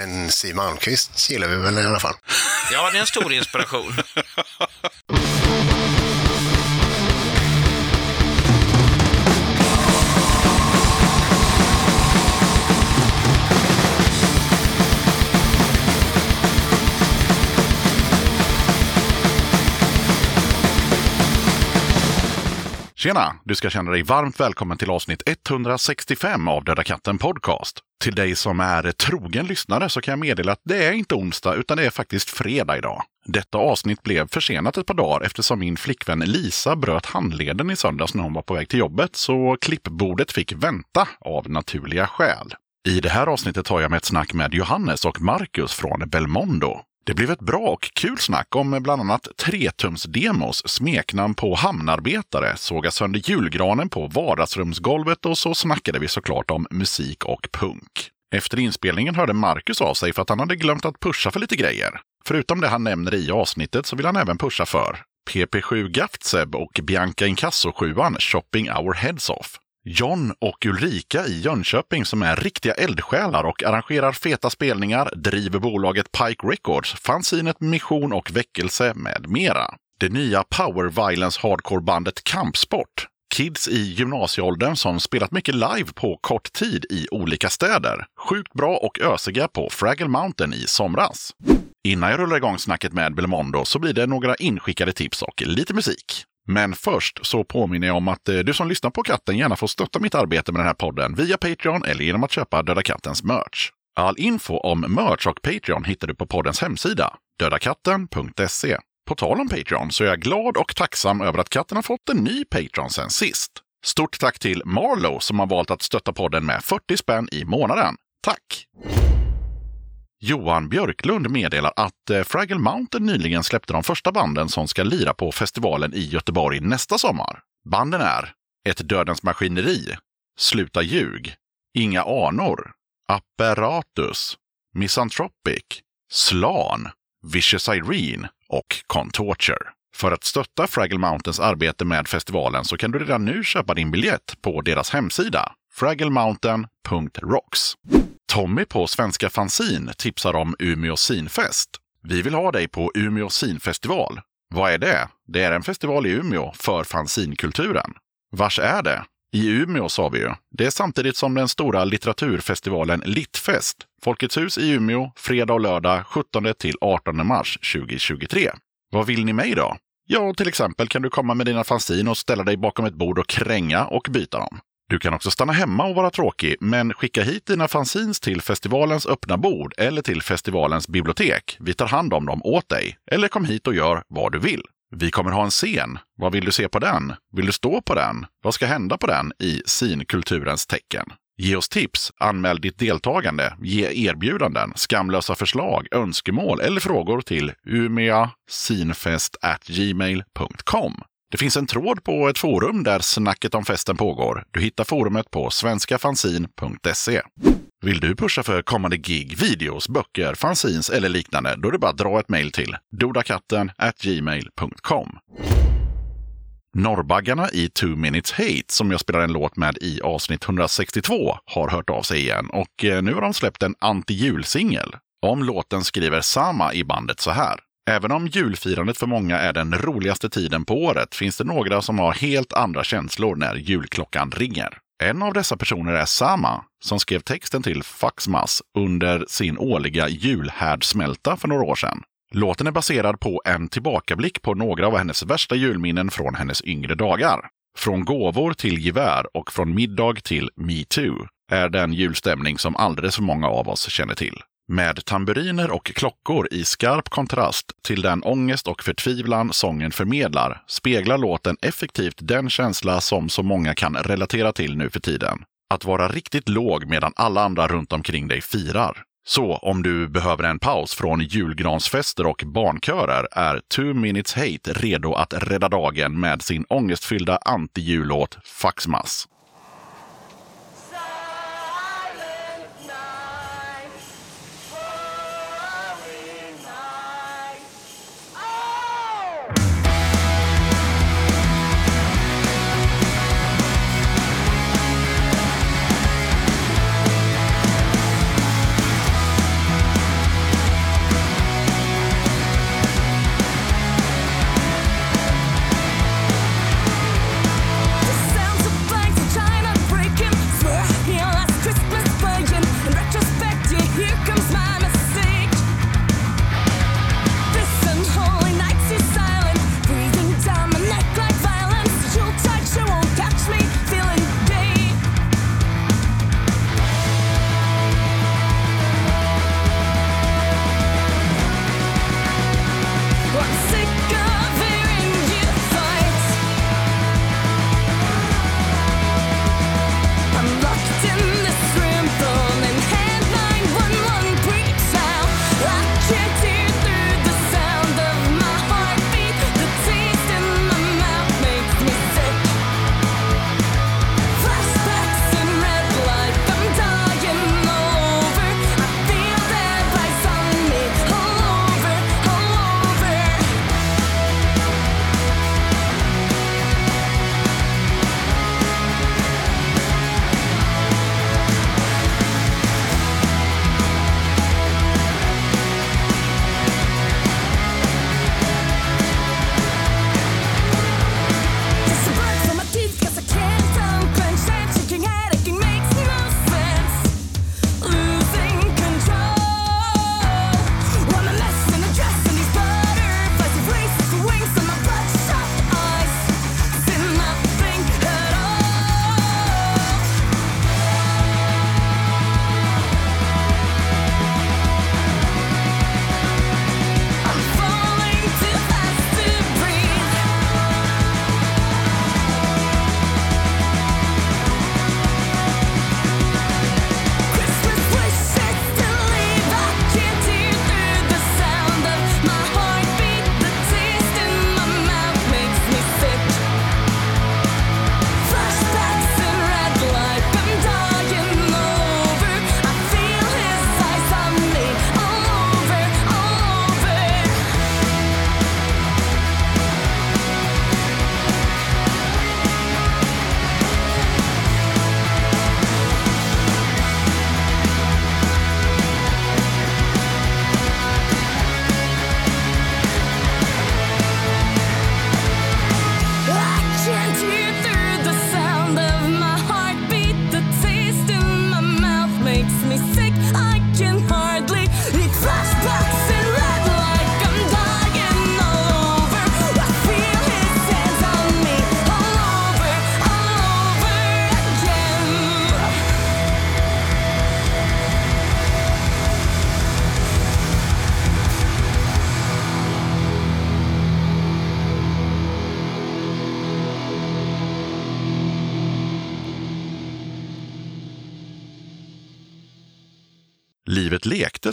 Men Siw Malmkvist gillar vi väl i alla fall. Ja, det är en stor inspiration. Tjena! Du ska känna dig varmt välkommen till avsnitt 165 av Döda katten Podcast. Till dig som är trogen lyssnare så kan jag meddela att det är inte onsdag utan det är faktiskt fredag idag. Detta avsnitt blev försenat ett par dagar eftersom min flickvän Lisa bröt handleden i söndags när hon var på väg till jobbet, så klippbordet fick vänta av naturliga skäl. I det här avsnittet tar jag med ett snack med Johannes och Marcus från Belmondo. Det blev ett bra och kul snack om bland annat Tretums-demos, smeknamn på hamnarbetare, såga sönder julgranen på vardagsrumsgolvet och så snackade vi såklart om musik och punk. Efter inspelningen hörde Marcus av sig för att han hade glömt att pusha för lite grejer. Förutom det han nämner i avsnittet så vill han även pusha för PP7 Gaftseb och Bianca Inkasso 7 Shopping Our Heads Off. John och Ulrika i Jönköping som är riktiga eldsjälar och arrangerar feta spelningar, driver bolaget Pike Records, fanzinet Mission och Väckelse med mera. Det nya power violence hardcore-bandet Kampsport. Kids i gymnasieåldern som spelat mycket live på kort tid i olika städer. Sjukt bra och ösiga på Fraggle Mountain i somras. Innan jag rullar igång snacket med Belmondo så blir det några inskickade tips och lite musik. Men först så påminner jag om att eh, du som lyssnar på katten gärna får stötta mitt arbete med den här podden via Patreon eller genom att köpa Döda Kattens merch. All info om merch och Patreon hittar du på poddens hemsida, dödakatten.se. På tal om Patreon så är jag glad och tacksam över att katten har fått en ny Patreon sen sist. Stort tack till Marlow som har valt att stötta podden med 40 spänn i månaden. Tack! Johan Björklund meddelar att eh, Fraggle Mountain nyligen släppte de första banden som ska lira på festivalen i Göteborg nästa sommar. Banden är Ett Dödens Maskineri, Sluta ljug, Inga anor, Apparatus, Misanthropic, Slan, Vicious Irene och Contorture. För att stötta Fraggle Mountains arbete med festivalen så kan du redan nu köpa din biljett på deras hemsida, fragglemountain.rocks. Tommy på Svenska Fanzin tipsar om Umeå Sinfest. Vi vill ha dig på Umeå Sinfestival. Vad är det? Det är en festival i Umeå för fanzinkulturen. Vars är det? I Umeå sa vi ju. Det är samtidigt som den stora litteraturfestivalen Littfest. Folkets hus i Umeå, fredag och lördag 17 till 18 mars 2023. Vad vill ni mig då? Ja, till exempel kan du komma med dina fanzin och ställa dig bakom ett bord och kränga och byta dem. Du kan också stanna hemma och vara tråkig, men skicka hit dina fanzines till festivalens öppna bord eller till festivalens bibliotek. Vi tar hand om dem åt dig. Eller kom hit och gör vad du vill. Vi kommer ha en scen. Vad vill du se på den? Vill du stå på den? Vad ska hända på den i sinkulturens tecken? Ge oss tips, anmäl ditt deltagande, ge erbjudanden, skamlösa förslag, önskemål eller frågor till umeasinfest@gmail.com. Det finns en tråd på ett forum där snacket om festen pågår. Du hittar forumet på svenskafansin.se. Vill du pusha för kommande gig, videos, böcker, fanzines eller liknande, då är det bara att dra ett mejl till dodakatten gmail.com. Norrbaggarna i Two Minutes Hate, som jag spelar en låt med i avsnitt 162, har hört av sig igen och eh, nu har de släppt en anti-julsingel. Om låten skriver Sama i bandet så här. Även om julfirandet för många är den roligaste tiden på året finns det några som har helt andra känslor när julklockan ringer. En av dessa personer är Sama, som skrev texten till Faxmas under sin årliga julhärdsmälta för några år sedan. Låten är baserad på en tillbakablick på några av hennes värsta julminnen från hennes yngre dagar. Från gåvor till gevär och från middag till metoo är den julstämning som alldeles för många av oss känner till. Med tamburiner och klockor i skarp kontrast till den ångest och förtvivlan sången förmedlar speglar låten effektivt den känsla som så många kan relatera till nu för tiden. Att vara riktigt låg medan alla andra runt omkring dig firar. Så om du behöver en paus från julgransfester och barnkörer är Two Minutes Hate redo att rädda dagen med sin ångestfyllda anti-jullåt Faxmas.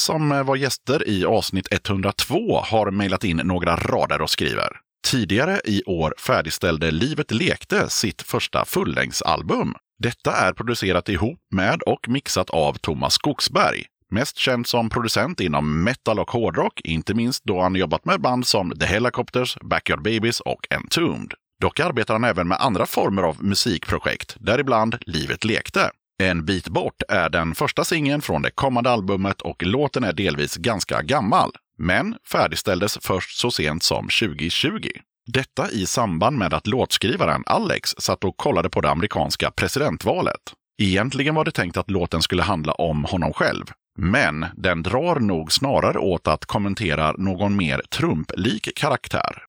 Som eh, var gäster i avsnitt 102 har mejlat in några rader och skriver. Tidigare i år färdigställde Livet lekte sitt första fullängdsalbum. Detta är producerat ihop med och mixat av Thomas Skogsberg. Mest känd som producent inom metal och hårdrock, inte minst då han jobbat med band som The Helicopters, Backyard Babies och Entombed. Dock arbetar han även med andra former av musikprojekt, däribland Livet lekte. En bit bort är den första singeln från det kommande albumet och låten är delvis ganska gammal, men färdigställdes först så sent som 2020. Detta i samband med att låtskrivaren Alex satt och kollade på det amerikanska presidentvalet. Egentligen var det tänkt att låten skulle handla om honom själv, men den drar nog snarare åt att kommentera någon mer Trump-lik karaktär.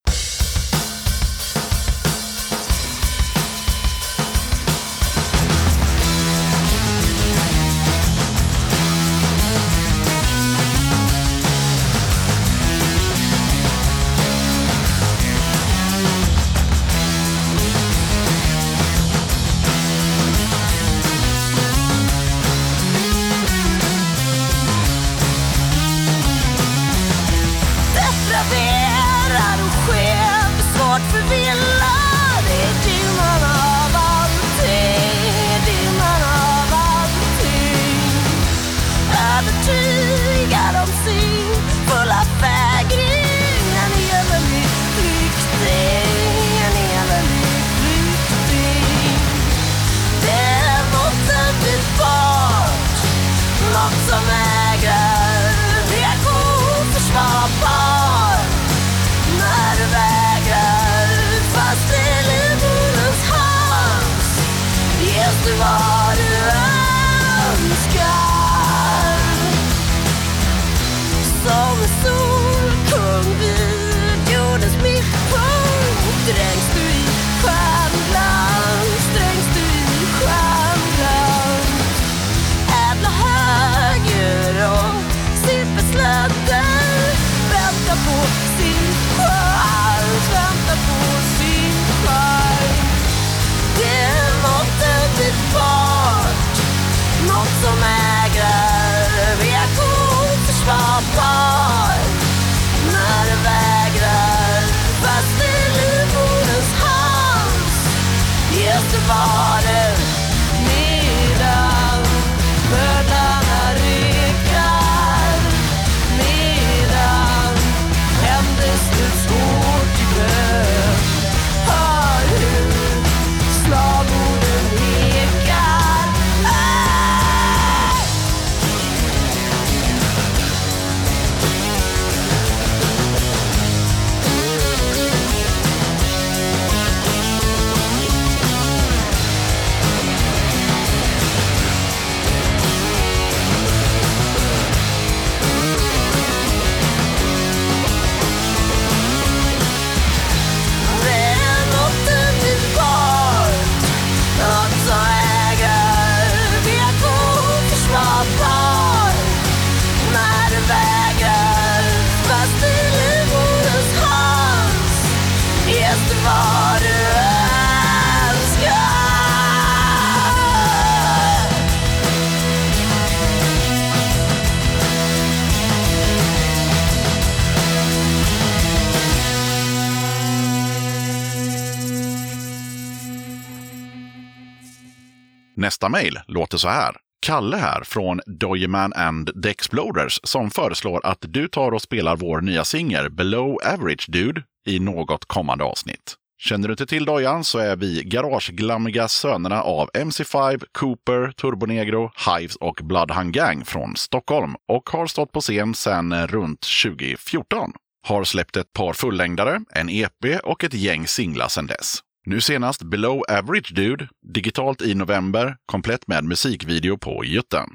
Nästa mejl låter så här. Kalle här från Doyeman and the Exploders som föreslår att du tar och spelar vår nya singel Below Average Dude i något kommande avsnitt. Känner du inte till Dojan så är vi garageglammiga sönerna av MC5, Cooper, Turbonegro, Hives och Bloodhound Gang från Stockholm och har stått på scen sedan runt 2014. Har släppt ett par fullängdare, en EP och ett gäng singlar sedan dess. Nu senast Below Average Dude, digitalt i november, komplett med musikvideo på Jutten.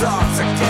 exotic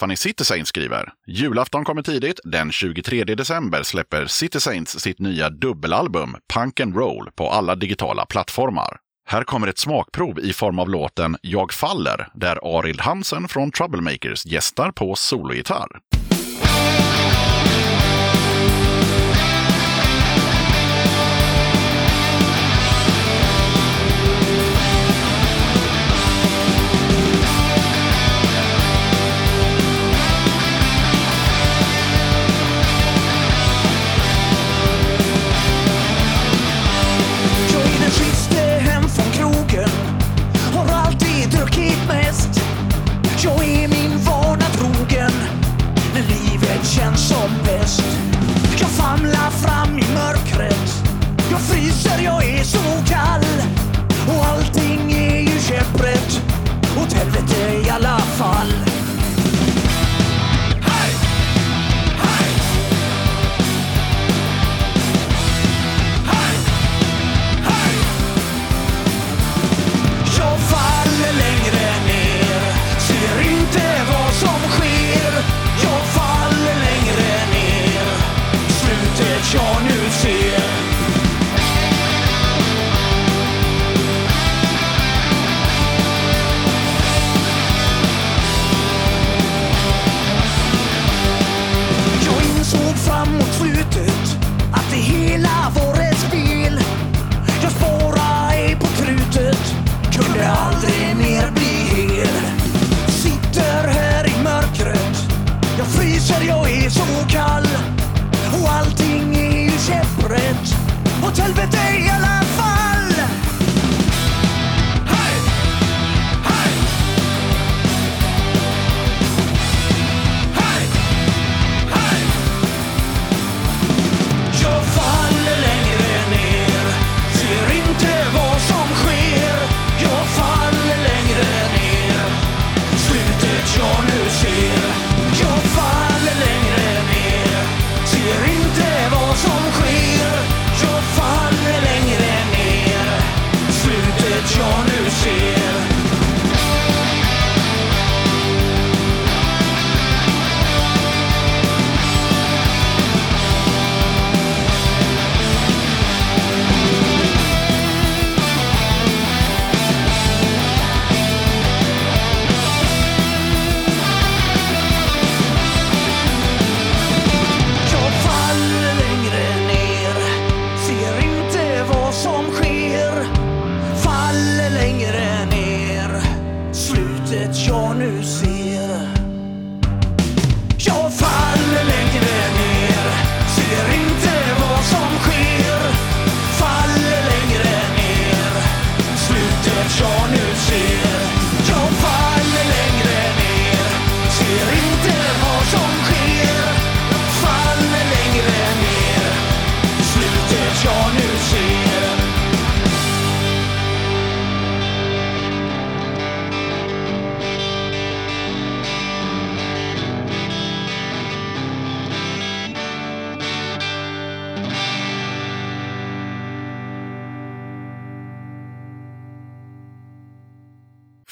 Stephanie City skriver. Julafton kommer tidigt. Den 23 december släpper City sitt nya dubbelalbum Punk and Roll på alla digitala plattformar. Här kommer ett smakprov i form av låten Jag faller, där Arild Hansen från Troublemakers gästar på sologitarr.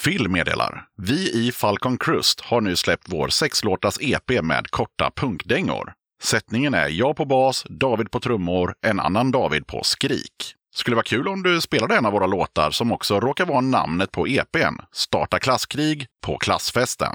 Phil meddelar. Vi i Falcon Crust har nu släppt vår sexlåtars EP med korta punkdängor. Sättningen är jag på bas, David på trummor, en annan David på skrik. Skulle vara kul om du spelade en av våra låtar som också råkar vara namnet på EPn, Starta klasskrig på klassfesten.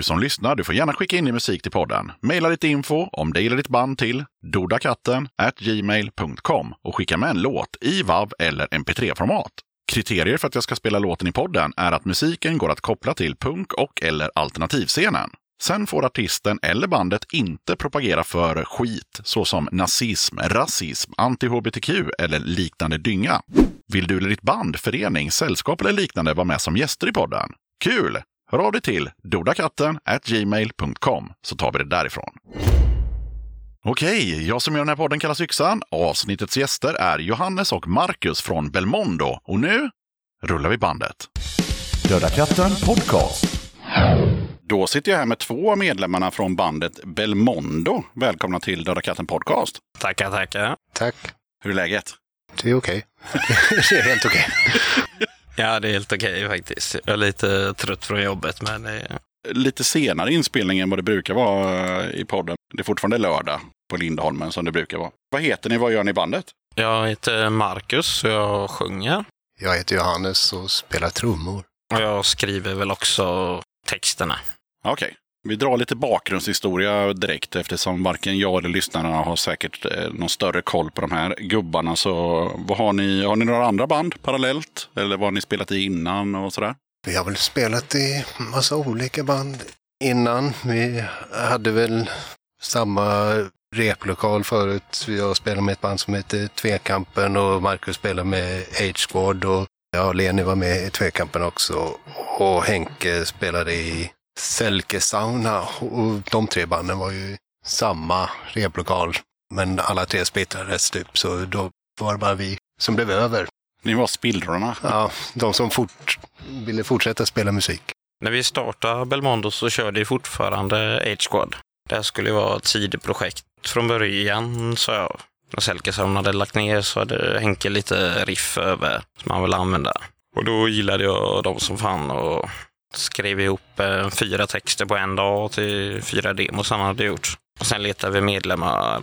Du som lyssnar, du får gärna skicka in din musik till podden. Maila lite info om dig eller ditt band till dodakatten gmail.com och skicka med en låt i WAV eller MP3-format. Kriterier för att jag ska spela låten i podden är att musiken går att koppla till punk och eller alternativscenen. Sen får artisten eller bandet inte propagera för skit såsom nazism, rasism, anti-hbtq eller liknande dynga. Vill du eller ditt band, förening, sällskap eller liknande vara med som gäster i podden? Kul! Hör av dig till dodakatten gmail.com så tar vi det därifrån. Okej, jag som gör den här podden kallas Yxan. Avsnittets gäster är Johannes och Marcus från Belmondo. Och nu rullar vi bandet. Döda katten podcast. Då sitter jag här med två av medlemmarna från bandet Belmondo. Välkomna till Döda katten podcast. Tackar, tackar. Tack. Hur är läget? Det är okej. det är helt okej. Ja, det är helt okej faktiskt. Jag är lite trött från jobbet, men eh, Lite senare inspelning än vad det brukar vara eh, i podden. Det är fortfarande lördag på Lindholmen som det brukar vara. Vad heter ni? Vad gör ni i bandet? jag heter Marcus och jag sjunger. Jag heter Johannes och spelar trummor. Och jag skriver väl också texterna. Okej. Vi drar lite bakgrundshistoria direkt eftersom varken jag eller lyssnarna har säkert eh, någon större koll på de här gubbarna. Så vad har ni? Har ni några andra band parallellt? Eller vad har ni spelat i innan och sådär? Vi har väl spelat i massa olika band innan. Vi hade väl samma replokal förut. Jag spelade med ett band som heter Tvekampen och Marcus spelade med H-Squad och ja, Leni var med i Tvekampen också. Och Henke spelade i Selke Sauna och de tre banden var ju samma replokal. Men alla tre splittrades typ, så då var det bara vi som blev över. Ni var spillrorna. Ja, de som fort, ville fortsätta spela musik. När vi startade Belmondo så körde vi fortfarande H-Squad. Det här skulle ju vara ett sidoprojekt. Från början sa jag, när Selkesson hade lagt ner så hade Henke lite riff över som han ville använda. Och då gillade jag dem som fan och skrev ihop eh, fyra texter på en dag till fyra demos han hade gjort. Och sen letade vi medlemmar,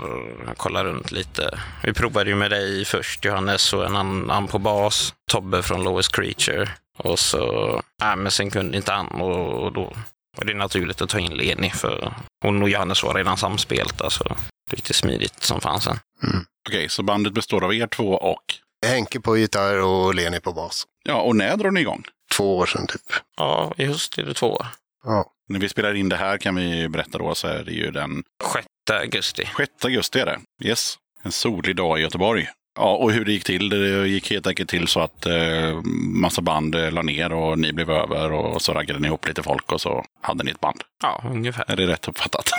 kollade runt lite. Vi provade ju med dig först, Johannes, och en annan på bas. Tobbe från Lowest Creature. Och så, äh, men sen kunde inte han och, och då var det naturligt att ta in Leni för hon och Johannes var redan samspelta så det gick smidigt som fanns sen. Okej, så bandet består av er två och... Henke på gitarr och Leni på bas. Ja, och när drar ni igång? Två år sedan typ. Ja, i höst är det två år. Ja. När vi spelar in det här kan vi berätta då så är det ju den 6 augusti. 6 augusti är det. Yes. En solig dag i Göteborg. Ja, och hur det gick till? Det gick helt enkelt till så att eh, massa band eh, la ner och ni blev över och så raggade ni ihop lite folk och så hade ni ett band. Ja, ungefär. Är det rätt uppfattat?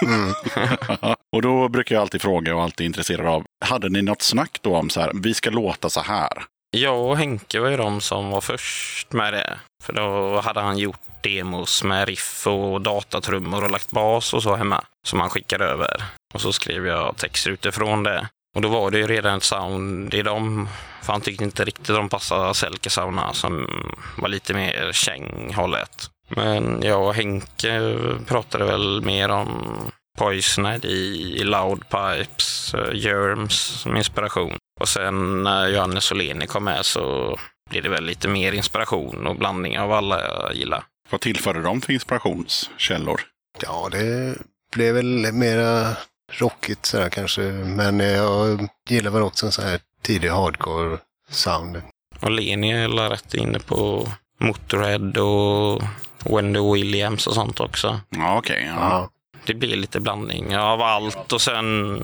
och då brukar jag alltid fråga och alltid intresserad av, hade ni något snack då om så här, vi ska låta så här? Jag och Henke var ju de som var först med det. För då hade han gjort demos med riff och datatrummor och lagt bas och så hemma. Som han skickade över. Och så skrev jag texter utifrån det. Och då var det ju redan ett sound i dem. För han tyckte inte riktigt de passade Selke Sauna som var lite mer känghållet. Men jag och Henke pratade väl mer om Poisoned i Loud Pipes, eh, Germs som inspiration. Och sen när Johannes och Leni kom med så blev det väl lite mer inspiration och blandning av alla jag gillar. Vad tillförde de för inspirationskällor? Ja, det blev väl mera rockigt sådär kanske. Men jag gillar väl också en sån här tidig hardcore sound. Och Leni är rätt inne på Motorhead och Wendy Williams och sånt också. Ja, okej. ja. Ja. Det blir lite blandning av allt och sen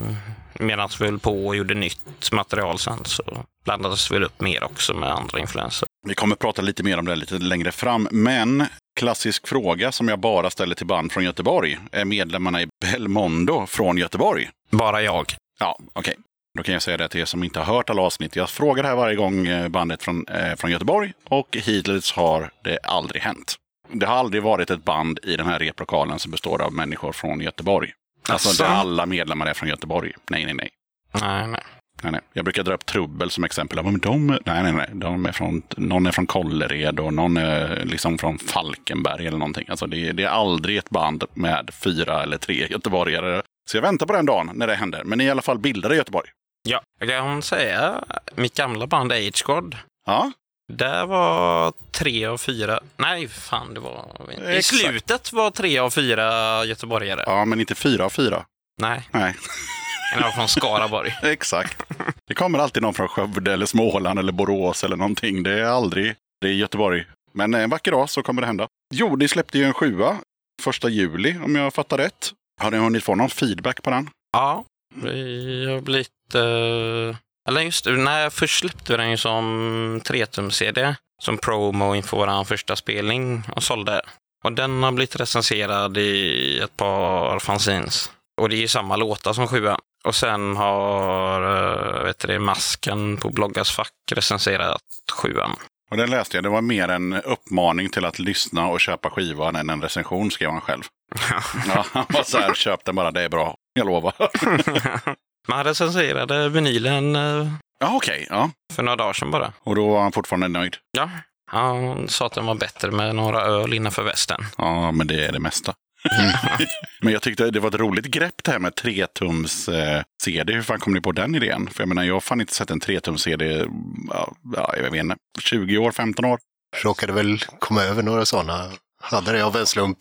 medan vi höll på och gjorde nytt material sen så blandades vi upp mer också med andra influenser. Vi kommer prata lite mer om det lite längre fram. Men klassisk fråga som jag bara ställer till band från Göteborg. Är medlemmarna i Belmondo från Göteborg? Bara jag. Ja, okej. Då kan jag säga det till er som inte har hört alla avsnitt. Jag frågar det här varje gång eh, bandet från, eh, från Göteborg och hittills har det aldrig hänt. Det har aldrig varit ett band i den här replokalen som består av människor från Göteborg. Alltså där alla medlemmar är från Göteborg. Nej, nej, nej. Nej, nej. Nej, nej. Jag brukar dra upp Trubbel som exempel. Men de, nej, nej, nej. De är från, någon är från Kållered och någon är liksom från Falkenberg eller någonting. Alltså det, det är aldrig ett band med fyra eller tre göteborgare. Så jag väntar på den dagen när det händer. Men ni är i alla fall bildade i Göteborg. Ja, jag kan säga mitt gamla band Age God. Ja, Där var tre av fyra... Nej, fan det var... I Exakt. slutet var tre av fyra göteborgare. Ja, men inte fyra av fyra. Nej, Nej, en var från Skaraborg. exakt. Det kommer alltid någon från Skövde eller Småland eller Borås eller någonting. Det är aldrig det är Göteborg. Men en vacker dag så kommer det hända. Jo, ni släppte ju en sjua första juli om jag fattar rätt. Har ni hunnit få någon feedback på den? Ja, vi har blivit... Eh... Eller just det, nej, först släppte vi den ju som 3-tum-CD. Som promo inför vår första spelning och sålde. Och den har blivit recenserad i ett par fanzines. Och det är ju samma låtar som sjua. Och sen har eh, vet du det, Masken på Bloggas fack recenserat sjuan. Och den läste jag. Det var mer en uppmaning till att lyssna och köpa skivan än en recension skrev han själv. Ja, han var så här, köp den bara, det är bra. Jag lovar. Man recenserade vinylen eh, Ja, okej. ja. för några dagar sedan bara. Och då var han fortfarande nöjd. Ja, han sa att den var bättre med några öl innanför västen. Ja, men det är det mesta. men jag tyckte det var ett roligt grepp det här med 3-tums eh, CD. Hur fan kom ni på den idén? För jag menar, jag har fan inte sett en 3-tums CD, ja, ja, jag vet inte, 20 år, 15 år. Råkade väl komma över några sådana. Hade det av en slump.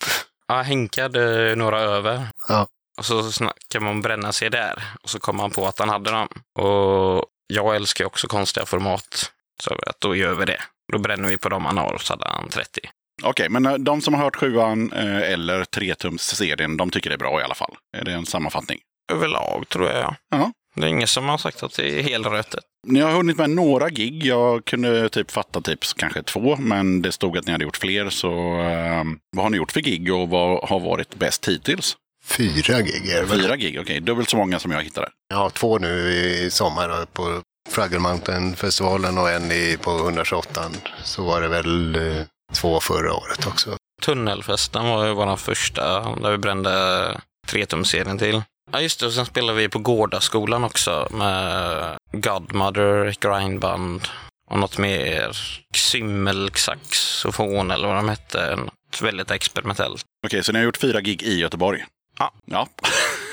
Ja, Henke hade några över. Ja. Och så snackade man om bränna sig där. Och så kom han på att han hade dem. Och jag älskar också konstiga format. Så att då gör vi det. Då bränner vi på dem han har, och så hade han 30. Okej, men eh, de som har hört 7 eh, eller 3-tums-serien, de tycker det är bra i alla fall. Är det en sammanfattning? Överlag tror jag, ja. Ja. Det är ingen som har sagt att det är helrötet. Ni har hunnit med några gig. Jag kunde typ fatta typ kanske två, men det stod att ni hade gjort fler. Så eh, vad har ni gjort för gig och vad har varit bäst hittills? Fyra gig är det väl? Fyra gig, okej. Dubbelt så många som jag hittade. Ja, två nu i sommar då, på Fraggle Mountain-festivalen och en i, på 128. Så var det väl eh, två förra året också. Tunnelfesten var ju vår första, där vi brände 3-tumserien till. Ja, just det. Och sen spelade vi på Gårdaskolan också med Godmother, Grindband och något mer. Symmelsaxofon eller vad de hette. Något väldigt experimentellt. Okej, så ni har gjort fyra gig i Göteborg? Ja. Ja,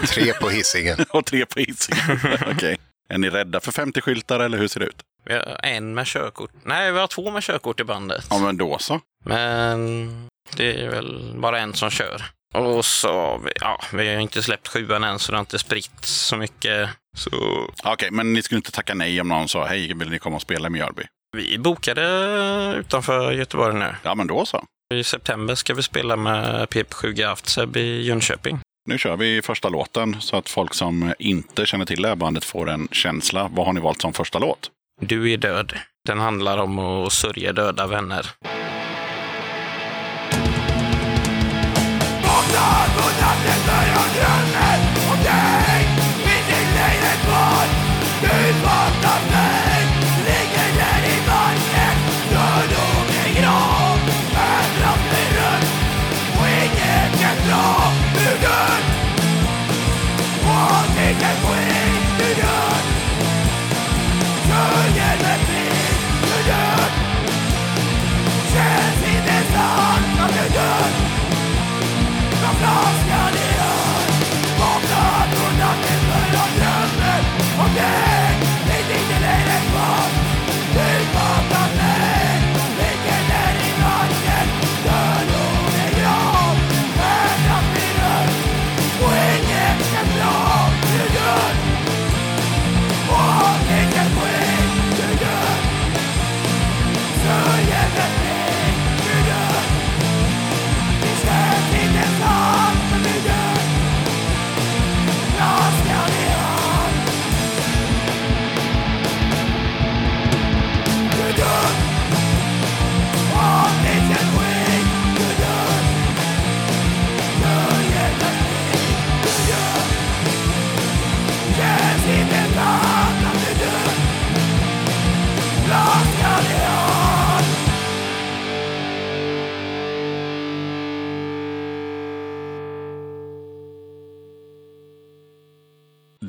Tre på Hisingen. och tre på Hisingen. Okej. Är ni rädda för 50-skyltar eller hur ser det ut? Vi har en med körkort. Nej, vi har två med körkort i bandet. Ja, men då så. Men det är väl bara en som kör. Och så, har vi- ja, vi har inte släppt sjuan än så det har inte spritt så mycket. Så Okej, men ni skulle inte tacka nej om någon sa hej, vill ni komma och spela i Mjölby? vi bokade utanför Göteborg nu. Ja, men då så. I september ska vi spela med PP7 Aftseb i Jönköping. Nu kör vi första låten så att folk som inte känner till det här bandet får en känsla. Vad har ni valt som första låt? Du är död. Den handlar om att sörja döda vänner.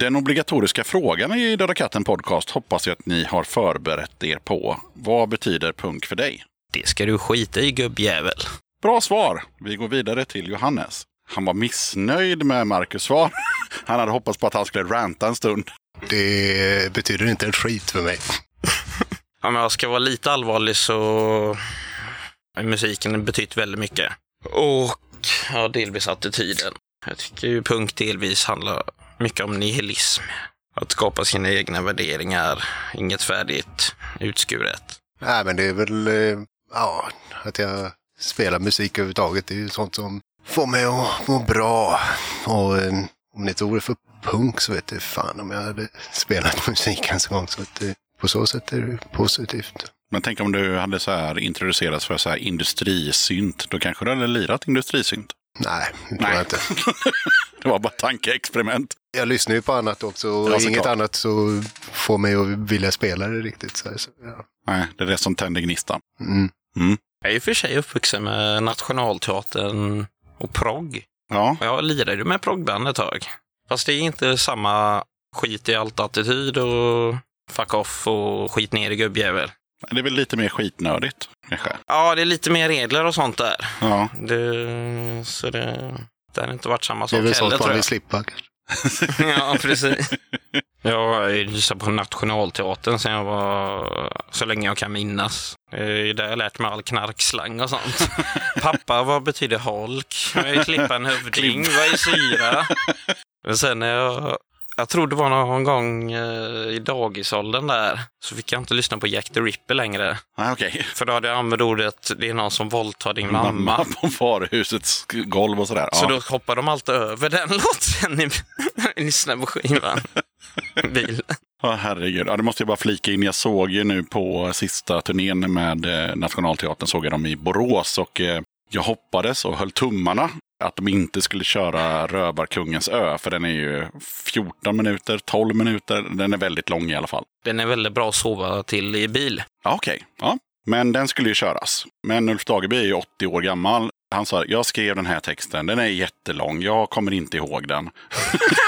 Den obligatoriska frågan i Döda katten podcast hoppas jag att ni har förberett er på. Vad betyder punk för dig? Det ska du skita i gubbjävel. Bra svar! Vi går vidare till Johannes. Han var missnöjd med Marcus svar. Han hade hoppats på att han skulle ranta en stund. Det betyder inte en skit för mig. Om jag ska vara lite allvarlig så har musiken betytt väldigt mycket. Och ja, delvis attityden. Jag tycker ju punk delvis handlar mycket om nihilism. Att skapa sina egna värderingar, inget färdigt utskuret. Nej, men det är väl, eh, ja, att jag spelar musik överhuvudtaget. Det är ju sånt som får mig att må bra. Och eh, om det inte vore för punk så vet jag fan om jag hade spelat musik ens en gång. Så att, eh, på så sätt är det positivt. Men tänk om du hade så här introducerats för så här industrisynt. Då kanske du hade lirat industrisynt. Nej, det tror jag inte. Det var bara tankeexperiment. Jag lyssnar ju på annat också och inget annat så får mig att vilja spela det riktigt. Så, så, ja. Nej, det är det som tänder gnistan. mm. Jag är i och för sig uppvuxen med Nationalteatern och progg. Ja, Och Jag lirade ju med proggband ett tag. Fast det är inte samma skit i allt-attityd och fuck off och skit ner i gubbjävel. det är väl lite mer skitnödigt kanske. Ja, det är lite mer regler och sånt där. Ja, Det, så det, det har inte varit samma Det är sak väl heller sånt man tror vill jag. slippa. kanske. Ja, precis. Jag har lyssnat på Nationalteatern sen jag var, så länge jag kan minnas. Det är där jag lärt mig all knarkslang och sånt. Pappa, vad betyder holk? Klippa en hövding? Vad är syra? Men sen när jag, jag tror det var någon gång eh, i dagisåldern där, så fick jag inte lyssna på Jack the Ripper längre. Nej, okej. För då hade jag använt ordet, det är någon som våldtar din mamma. på varuhusets golv och sådär. Så Ja. då hoppar de alltid över den låten när vi lyssnar på skivan. i Bilen. Ja, herregud. Ja, det måste jag bara flika in. Jag såg ju nu på sista turnén med eh, Nationalteatern, såg jag dem i Borås och eh, jag hoppades och höll tummarna att de inte skulle köra Rövarkungens ö, för den är ju 14 minuter, 12 minuter. Den är väldigt lång i alla fall. Den är väldigt bra att sova till i bil. Ja, Okej, ja. Men den skulle ju köras. Men Ulf Dageby är ju 80 år gammal. Han sa, jag skrev den här texten, den är jättelång, jag kommer inte ihåg den.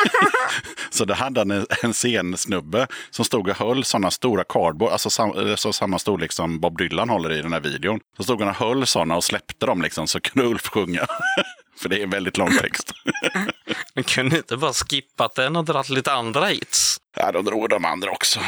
så då hade han en, en scensnubbe som stod och höll sådana stora cardboard, alltså, sam, alltså samma storlek som Bob Dylan håller i den här videon. Så stod han och höll sådana och släppte dem liksom, så kunde Ulf sjunga. För det är en väldigt lång text. Men kunde inte bara skippat den och dragit lite andra hits? ja, då drog de andra också.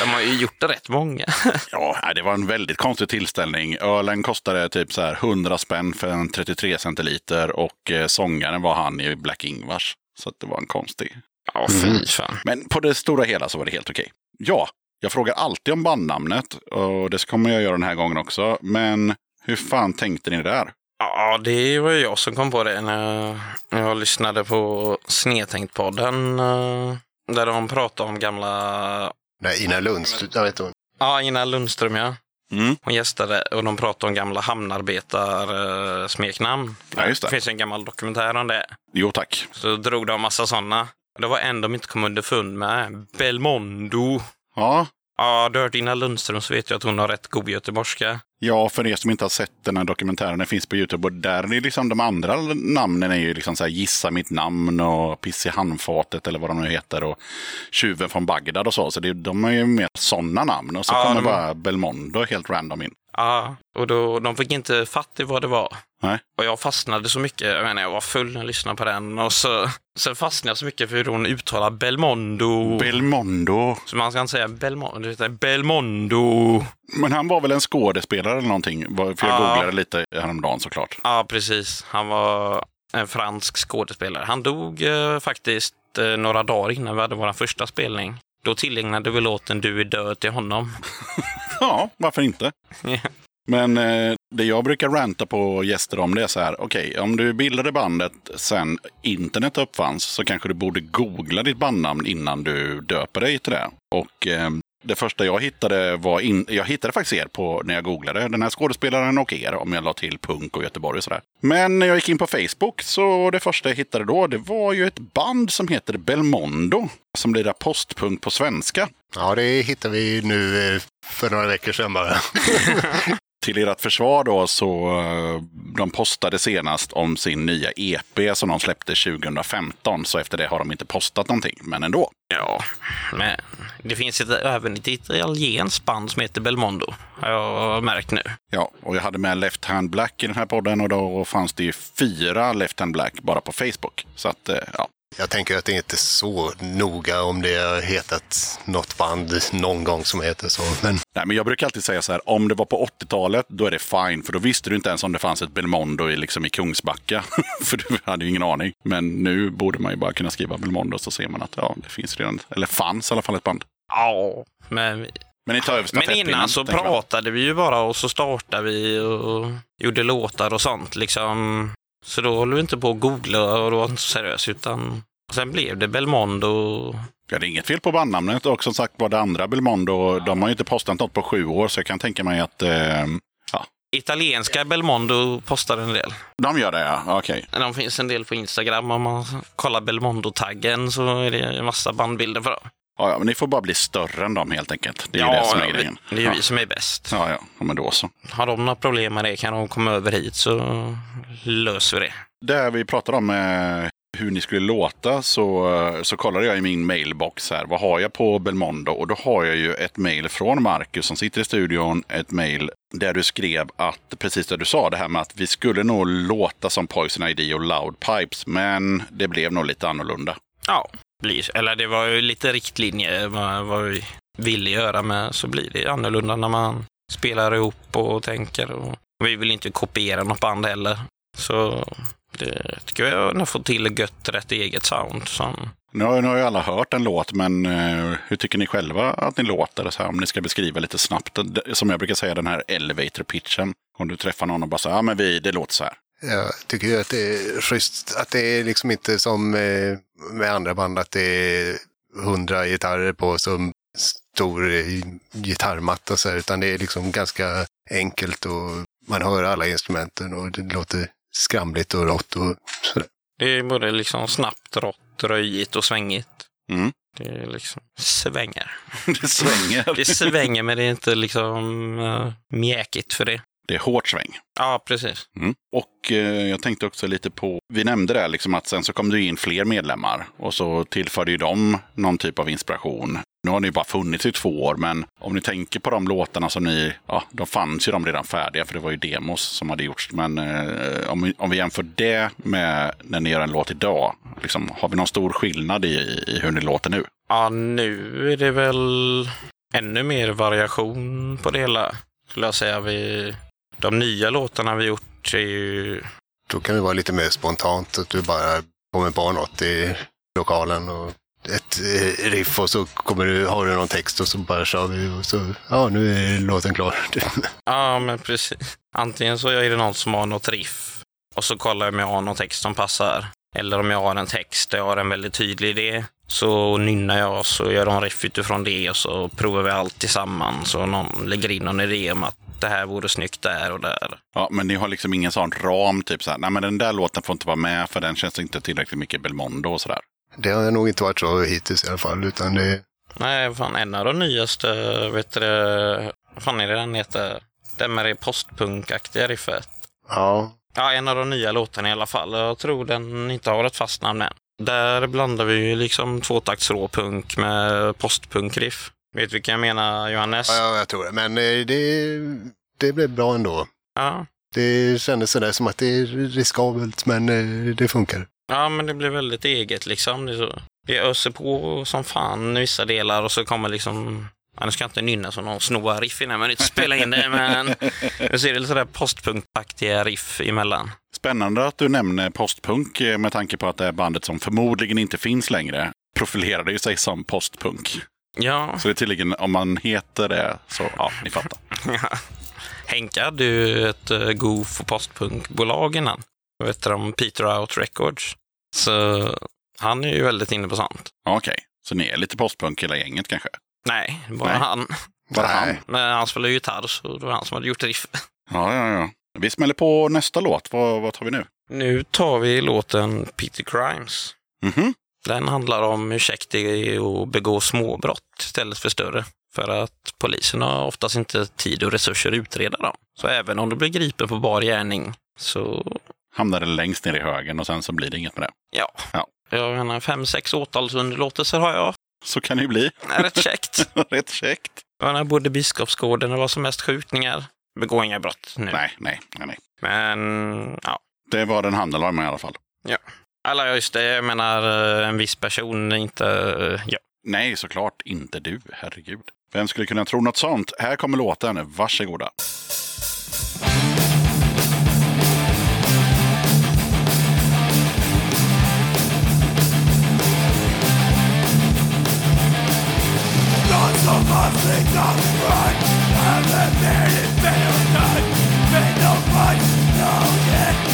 De har ju gjort det rätt många. Ja, det var en väldigt konstig tillställning. Ölen kostade typ så här 100 spänn för en 33 centiliter och eh, sångaren var han i Black Ingvars. Så det var en konstig. Ja, fy fan. Men på det stora hela så var det helt okej. Ja, jag frågar alltid om bandnamnet och det kommer jag göra den här gången också. Men hur fan tänkte ni där? Ja, det var jag som kom på det när jag, när jag lyssnade på Snedtänkt-podden. eh, Där de pratade om gamla... Nej, Ina Lundström, jag vet hon. Ja, Ina Lundström ja. Mm. Hon gästade och de pratade om gamla hamnarbetar-smeknamn. Ja, just det. Det finns en gammal dokumentär om det. Jo tack. Så drog de massa sådana. Det var en de inte kom underfund med. Belmondo. Ja, Ja, du har hört Ina Lundström så vet jag att hon har rätt god göteborgska. Ja, för er som inte har sett den här dokumentären, den finns på Youtube. Och där är liksom de andra namnen är ju liksom så här Gissa mitt namn och Piss i handfatet eller vad de nu heter. Och Tjuven från Bagdad och så. Så det, de är ju mer sådana namn. Och så Ja, kommer de- bara Belmondo helt random in. Ja, och då, de fick inte fatt i vad det var. Nej. Och jag fastnade så mycket, jag menar jag var full när jag lyssnade på den. Och så, sen fastnade jag så mycket för hur hon uttalar Belmondo. Belmondo. så man ska inte säga Belmondo, Belmondo. Men han var väl en skådespelare eller någonting? För jag Ja. googlade lite häromdagen såklart. Ja, precis. Han var en fransk skådespelare. Han dog eh, faktiskt eh, några dagar innan vi hade vår första spelning. Då tillägnade vi låten Du är död till honom. Ja, varför inte? Men eh, det jag brukar ranta på gäster om det är så här. Okej, om du bildade bandet sen internet uppfanns så kanske du borde googla ditt bandnamn innan du döper dig till det. Och eh, det första jag hittade var, in, jag hittade faktiskt er på när jag googlade den här skådespelaren och er om jag la till punk och Göteborg och sådär. Men när jag gick in på Facebook så det första jag hittade då det var ju ett band som heter Belmondo. Som blir postpunk på svenska. Ja, det hittade vi nu eh, för några veckor sedan bara. Till ert försvar då så eh, de postade senast om sin nya EP som de släppte 2015. Så efter det har de inte postat någonting, men ändå. Ja, men det finns ett, även ett italienskt band som heter Belmondo. Har jag märkt nu. Ja, och jag hade med Left Hand Black i den här podden och då fanns det ju fyra Left Hand Black bara på Facebook. Så att, eh, ja. Jag tänker att det är inte så noga om det har hetat något band någon gång som heter så. Men Nej, men jag brukar alltid säga så här, om det var på 80-talet, då är det fine. För då visste du inte ens om det fanns ett Belmondo i, liksom, i Kungsbacka. för du hade ju ingen aning. Men nu borde man ju bara kunna skriva Belmondo så ser man att ja, det finns redan, eller fanns i alla fall ett band. Ja, men, Men ni tar över men innan så pratade vi ju bara och så startade vi och gjorde låtar och sånt liksom. Så då håller vi inte på att googla och det var inte så seriöst utan sen blev det Belmondo. Ja, det är inget fel på bandnamnet och som sagt var det andra Belmondo, de har ju inte postat något på sju år så jag kan tänka mig att eh, ja, Italienska Belmondo postar en del. de gör det ja. Okej. De finns en del på Instagram. Om man kollar Belmondo-taggen så är det en massa bandbilder på dem. Ja, ja, men ni får bara bli större än dem helt enkelt. Det är ju det som är det, grejen. det är ju ja. vi som är bäst. Ja, ja, ja, men då så. Har de några problem med det kan de komma över hit så löser vi det. Där vi pratade om eh, hur ni skulle låta så, eh, så kollade jag i min mailbox här. Vad har jag på Belmondo? Och då har jag ju ett mail från Marcus som sitter i studion. Ett mail där du skrev att precis det du sa, det här med att vi skulle nog låta som Poison ID och Loud Pipes. Men det blev nog lite annorlunda. Ja, blir, eller det var ju lite riktlinjer vad, vad vi ville göra med så blir det annorlunda när man spelar ihop och tänker. Och vi vill inte kopiera något band heller. Så det tycker jag har fått till gött rätt eget sound. Som, Nu har, nu har ju alla hört en låt, men eh, hur tycker ni själva att ni låter? Så här, om ni ska beskriva lite snabbt, som jag brukar säga, den här elevator pitchen. Om du träffar någon och bara säger, ja men vi, det låter så här jag tycker ju att det är schysst att det är liksom inte som eh, med andra band att det är hundra gitarrer på som stor eh, gitarrmatta så här, utan det är liksom ganska enkelt och man hör alla instrumenten och det låter skramligt och rått och sådär. det är både liksom snabbt, rått, röjigt och svängigt. Mm. Det är liksom svänger. Det svänger. Det svänger men det är inte liksom uh, mjäkigt för det. Det är hårt sväng. Ja, precis. Mm. Och eh, jag tänkte också lite på, vi nämnde det liksom att sen så kom det in fler medlemmar och så tillförde ju de någon typ av inspiration. Nu har ni bara funnits i två år, men om ni tänker på de låtarna som ni, ja, de fanns ju de redan färdiga för det var ju demos som hade gjorts. Men eh, om, vi, om vi jämför det med när ni gör en låt idag, liksom, har vi någon stor skillnad i, i hur ni låter nu? Ja, nu är det väl ännu mer variation på det hela. Skulle jag säga. Vi, de nya låtarna vi gjort är ju... Då kan det vara lite mer spontant, att du bara kommer på något i lokalen och ett eh, riff och så kommer du, har du någon text och så bara kör vi och så, ja nu är låten klar. Ja, men precis. Antingen så är det någon som har något riff och så kollar jag om jag har någon text som passar. Eller om jag har en text där jag har en väldigt tydlig idé. Så nynnar jag och så gör de riff utifrån det och så provar vi allt tillsammans. Och någon lägger in någon idé om att det här vore snyggt där och där. Ja, men ni har liksom ingen sån ram, typ så här, nej men den där låten får inte vara med för den känns inte tillräckligt mycket Belmondo och sådär. Det har nog inte varit så hittills i alla fall, utan det, Nej, fan en av de nyaste, vet du vad fan är det den heter? Den med det postpunkaktiga riffet. ja, Ja, en av de nya låtarna i alla fall. Jag tror den inte har ett fast namn än. Där blandar vi ju liksom tvåtakts råpunk med postpunkriff. Vet du vilka jag menar, Johannes? ja, jag tror det. Men eh, det, det blev bra ändå. Ja. Det kändes sådär som att det är riskabelt, men eh, det funkar. Ja, men det blir väldigt eget liksom. Det, så, det öser på som fan i vissa delar och så kommer liksom... Ja, nu ska jag inte nynna som någon snåa riff innan man inte spela in det, men nu ser det lite sådär postpunkaktiga riff emellan. Spännande att du nämner postpunk eh, med tanke på att det är bandet som förmodligen inte finns längre. Profilerade ju sig som postpunk. Ja, Så det är tydligen, om man heter det så, ja, ni fattar. Henke hade ju ett uh, goof och postpunkbolag innan. Vad heter de? Peter Out Records. Så han är ju väldigt inne på sånt. Okej, så ni är lite postpunk hela gänget kanske? Nej, bara Nej. han. Bara Nej. han? Men han spelar ju gitarr, så det var han som hade gjort riff. Ja, ja, ja. Vi smäller på nästa låt. Vad, vad tar vi nu? Nu tar vi låten Peter Crimes. Mhm. Den handlar om är att begå småbrott istället för större. För att polisen har oftast inte tid och resurser att utreda dem. Så även om du blir gripen på bar gärning så, Hamnar det längst ner i högen och sen så blir det inget med det. ja. Ja. Jag menar, fem, sex åtalsunderlåtelser har jag. Så kan det ju bli. Rätt käckt. Rätt käckt. Jag menar, både Biskopsgården och var som mest skjutningar. Begå inga brott nu. Nej, nej, nej, nej. Men, ja. Det var den handlar om i alla fall. Ja. Alla, just det. Jag menar eh, en viss person, inte eh, jag. Nej, såklart inte du. Herregud. Vem skulle kunna tro något sånt? Här kommer låten. Varsågoda. Not so much things are right Haven't been in better time Been no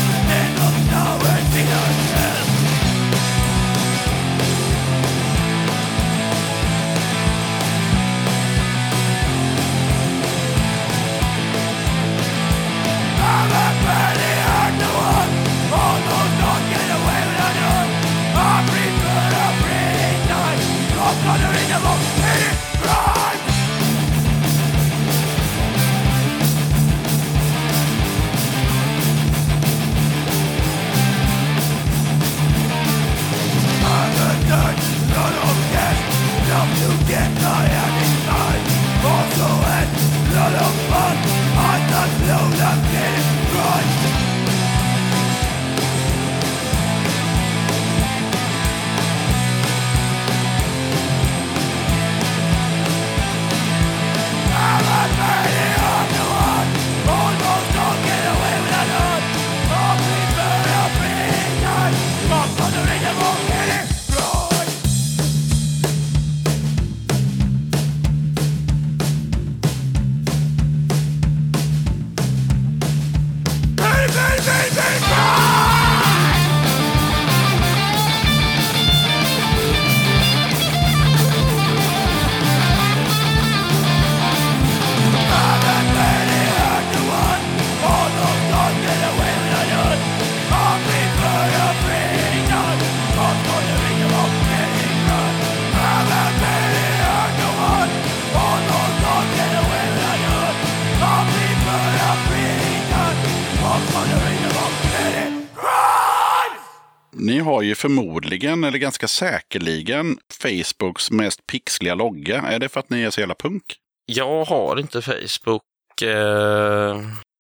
förmodligen, eller ganska säkerligen, Facebooks mest pixliga logga. Är det för att ni är så jävla punk? Jag har inte Facebook. Eh,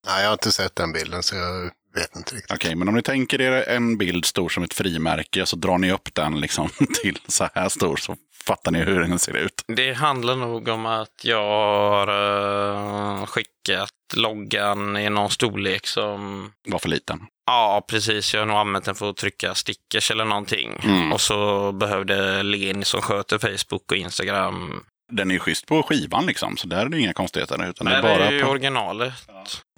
Nej, jag har inte sett den bilden så jag vet inte riktigt. Okej, men om ni tänker er en bild stor som ett frimärke så drar ni upp den liksom till så här stor så fattar ni hur den ser ut. det handlar nog om att jag har eh, skickat loggan i någon storlek som Var för liten. Ja, precis. Jag har nog använt den för att trycka stickers eller någonting. Mm. Och så behövde Leni som sköter Facebook och Instagram. Den är ju schysst på skivan liksom, så där är det inga konstigheter. Utan det Nej, är det bara är ju på... originalet.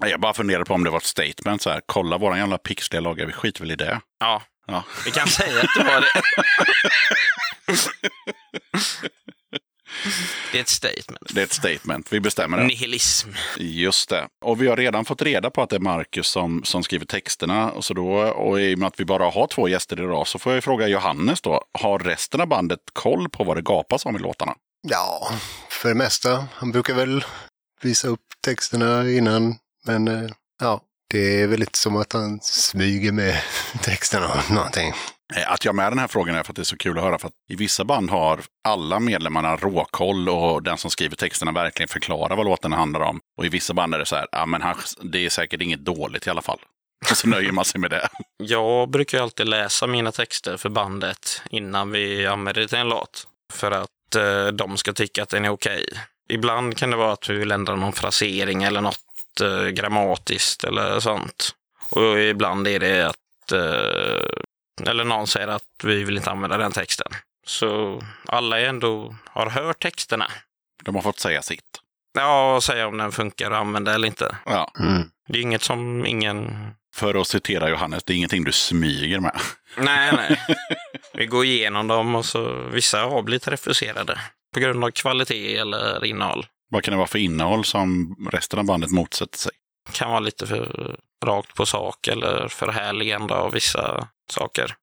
Nej, Jag bara funderar på om det var ett statement så här. Kolla våran jävla pixliga logga, vi skiter väl i det. Ja, Ja. vi kan säga att det var det. det är ett statement. Det är ett statement, vi bestämmer det. Nihilism. Just det. Och vi har redan fått reda på att det är Marcus som, som skriver texterna. Och, så då, och i och med att vi bara har två gäster idag så får jag fråga Johannes då. Har resten av bandet koll på vad det gapas om i låtarna? Ja, för det mesta. Han brukar väl visa upp texterna innan. Men eh, ja, det är väl lite som att han smyger med texterna och någonting. Eh, att jag har med den här frågan är för att det är så kul att höra. För att i vissa band har alla medlemmarna råkoll och den som skriver texterna verkligen förklarar vad låten handlar om. Och i vissa band är det så här, ja men han, det är säkert inget dåligt i alla fall. Och så nöjer man sig med det. Jag brukar ju alltid läsa mina texter för bandet innan vi använder det till en låt. För att eh, de ska tycka att den är okej. Ibland kan det vara att vi vill ändra någon frasering eller något eh, grammatiskt eller sånt. Och ibland är det att eh, eller någon säger att vi vill inte använda den texten. Så alla ändå har hört texterna. De har fått säga sitt. Ja, och säga om den funkar att använda eller inte. Ja. Mm. Det är inget som ingen... För att citera Johannes, det är ingenting du smyger med. Nej, nej. Vi går igenom dem och så vissa har blivit refuserade på grund av kvalitet eller innehåll. Vad kan det vara för innehåll som resten av bandet motsätter sig? Kan vara lite för rakt på sak eller förhärligande av vissa saker.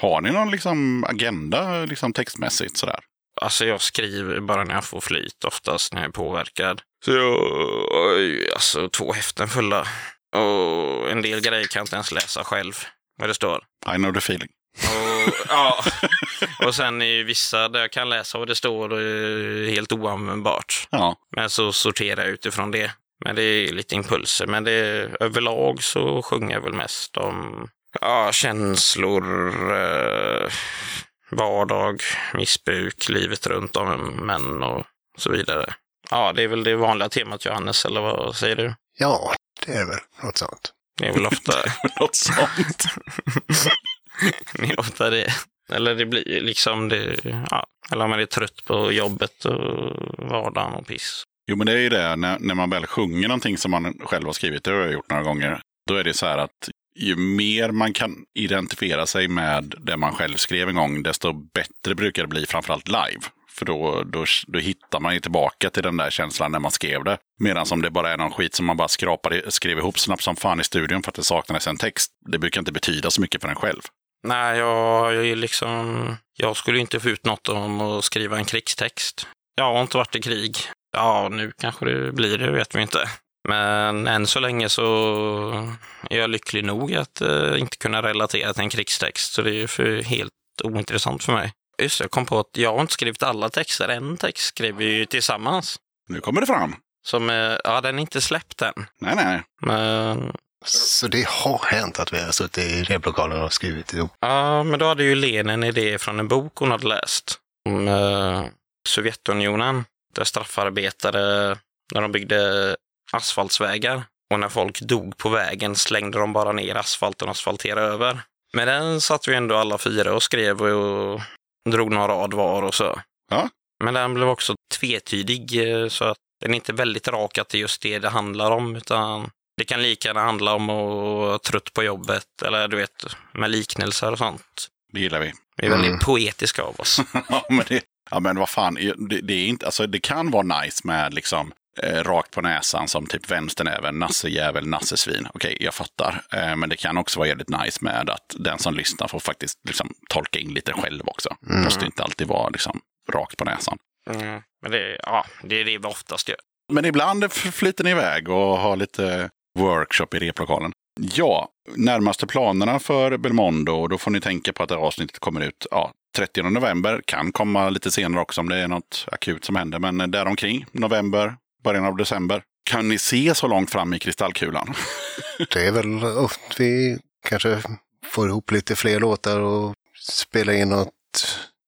Har ni någon liksom agenda liksom textmässigt sådär? Alltså jag skriver bara när jag får flyt, oftast när jag är påverkad. Så jag alltså två häften fulla. Och en del grejer kan jag inte ens läsa själv, vad det står. I know the feeling. Och, ja. och sen är ju vissa där jag kan läsa vad det står och är helt oanvändbart. Ja, Men så sorterar jag utifrån det. Men det är lite impulser. Men det, överlag så sjunger jag väl mest om Ja, känslor, eh, vardag, missbruk, livet runt om män och så vidare. Ja, det är väl det vanliga temat Johannes, eller vad säger du? Ja, det är väl något sånt. Det är väl ofta, Något sånt. det är ofta det. Eller det blir liksom det, ja, eller om man är trött på jobbet och vardagen och piss. Jo, men det är ju det, när, när man väl sjunger någonting som man själv har skrivit, det har jag gjort några gånger, då är det så här att ju mer man kan identifiera sig med det man själv skrev en gång, desto bättre brukar det bli, framförallt live. För då, då, då hittar man ju tillbaka till den där känslan när man skrev det. Medan om det bara är någon skit som man bara skrapade, skrev ihop snabbt som fan i studion för att det saknades en text, det brukar inte betyda så mycket för en själv. Nej, jag, jag är liksom... Jag skulle inte få ut något om att skriva en krigstext. Jag har inte varit i krig. Ja, nu kanske det blir det, vet vi inte. Men än så länge så är jag lycklig nog att eh, inte kunna relatera till en krigstext. Så det är ju för helt ointressant för mig. Just det, jag kom på att jag har inte skrivit alla texter. En text skrev vi ju tillsammans. Nu kommer det fram. Som, eh, ja, den är inte släppt än. Nej, nej. Men Så det har hänt att vi har suttit i replokalen och skrivit ihop. Ja, men då hade ju Len en idé från en bok hon hade läst om eh, Sovjetunionen. Där straffarbetare, när de byggde asfaltsvägar och när folk dog på vägen slängde de bara ner asfalten och asfalterade över. Men den satt vi ändå alla fyra och skrev och drog någon rad var och så. Ja. Men den blev också tvetydig eh, så att den är inte väldigt rak att det är just det det handlar om utan det kan lika gärna handla om att vara trött på jobbet eller du vet med liknelser och sånt. Det gillar vi. Vi är väldigt Mm. poetiska av oss. ja, men det, ja, men vad fan. Det, det, är inte, alltså, det kan vara nice med liksom eh, rakt på näsan som typ vänsternäven, nassejävel, nassesvin. Okej, jag fattar. Eh, men det kan också vara jävligt nice med att den som lyssnar får faktiskt liksom, tolka in lite själv också. Det måste inte alltid vara liksom, rakt på näsan. Mm. Men det, ja, det är det vi oftast gör. Men ibland flyter ni iväg och har lite workshop i replokalen. Ja, närmaste planerna för Belmondo, då får ni tänka på att det här avsnittet kommer ut ja, 30 november. Kan komma lite senare också om det är något akut som händer, men däromkring, november, början av december. Kan ni se så långt fram i kristallkulan? Det är väl att vi kanske får ihop lite fler låtar och spela in något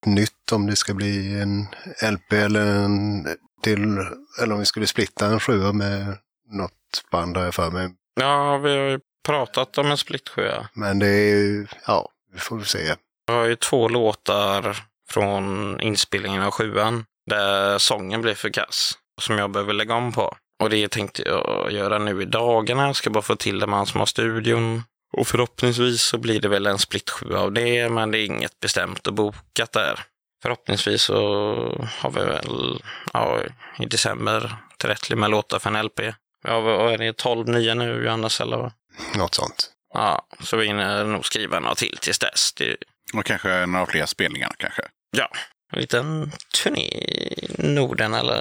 nytt om det ska bli en LP eller en till, eller om vi skulle splitta en sjua med något band har jag för mig. Ja, vi har ju pratat om en splittsjö. Men det är ju, ja, vi får väl se. Vi har ju två låtar från inspelningen av sjuan där sången blev för kass. Som jag behöver lägga om på. Och det tänkte jag göra nu i dagarna. Jag ska bara få till det med han som har studion. Och förhoppningsvis så blir det väl en splittsjua av det, men det är inget bestämt och bokat där. Förhoppningsvis så har vi väl ja, i december tillräckligt med låtar för en LP. Ja, vad är det, 12 nya nu, Johannes? Eller vad? Något sånt. Ja, så vi hinner nog skriva några till tills dess. Det, Och kanske några fler spelningar kanske. ja, en liten turné i Norden eller...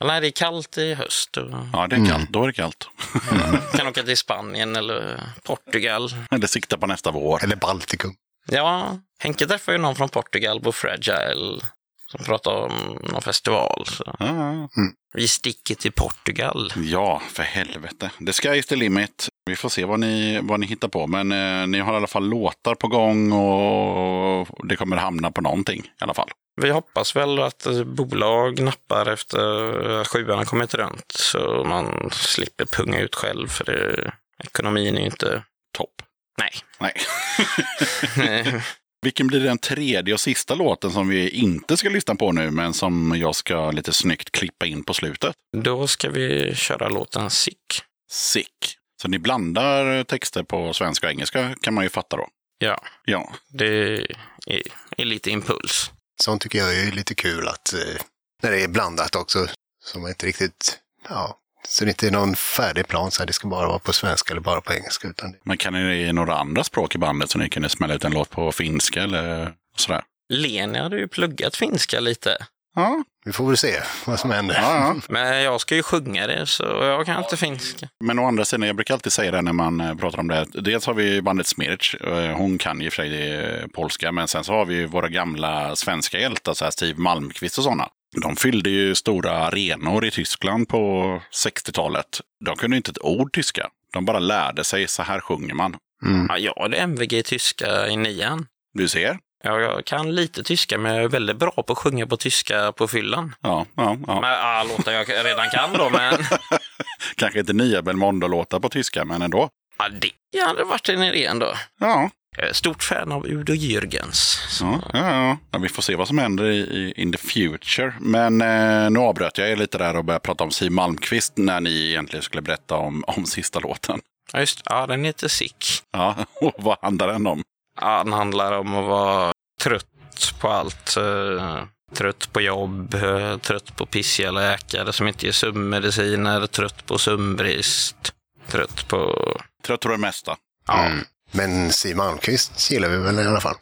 eller Nej, det är kallt i höst. Och Ja, det är kallt. Då är det kallt. kan åka till Spanien eller Portugal. Eller sikta på nästa vår. Eller Baltikum. Ja, Henke träffade ju någon från Portugal på Fragile som pratade om någon festival. Så. Ja, Vi sticker till Portugal. Ja, för helvete. The sky is the limit. Vi får se vad ni, vad ni hittar på. Men eh, ni har i alla fall låtar på gång och det kommer hamna på någonting i alla fall. Vi hoppas väl att eh, bolag nappar efter att sjuan har kommit runt så man slipper punga ut själv för det, ekonomin är ju inte... Topp. Nej. Nej. Vilken blir den tredje och sista låten som vi inte ska lyssna på nu, men som jag ska lite snyggt klippa in på slutet? Då ska vi köra låten Sick. Sick. Så ni blandar texter på svenska och engelska kan man ju fatta då. Ja, Ja, det är, är lite impuls. Sånt tycker jag är lite kul att eh, när det är blandat också. Så man inte riktigt, ja, så det inte är någon färdig plan så här, det ska bara vara på svenska eller bara på engelska. Utan det, men kan ni ge några andra språk i bandet så ni kunde smälla ut en låt på finska eller sådär? Leni hade ju pluggat finska lite. Ja, vi får väl se vad som händer. ja, ja. Men jag ska ju sjunga det, så jag kan inte finska. Men å andra sidan, jag brukar alltid säga det när man eh, pratar om det. Dels har vi bandet Smirch. eh, Hon kan ju i för sig eh, polska. Men sen så har vi ju våra gamla svenska hjältar, så här Steve Malmqvist och sådana. De fyllde ju stora arenor i Tyskland på 60-talet. De kunde inte ett ord tyska. De bara lärde sig, så här sjunger man. Mm. Ja, jag hade MVG i tyska i nian. Du ser. Ja, jag kan lite tyska, men jag är väldigt bra på att sjunga på tyska på fyllan. Ja, ja, ja. Men, ja, låtar jag redan kan då, men Kanske inte nya Belmondo-låtar på tyska, men ändå. ja, det hade varit en idé ändå. Ja, stort fan av Udo Jürgens. Ja, ja, ja. vi får se vad som händer i, i in the future. Men eh, nu avbröt jag er lite där och började prata om Siw Malmkvist när ni egentligen skulle berätta om, om sista låten. Ja, just Ja, den heter Sick. Ja, och vad handlar den om? Ja, den handlar om att vara trött på allt. eh, trött på jobb, eh, trött på pissiga läkare som inte ger sömnmediciner, trött på sömnbrist, trött på... Trött på det mesta. Ja, Mm. Men Siw Malmkvist gillar vi väl i alla fall.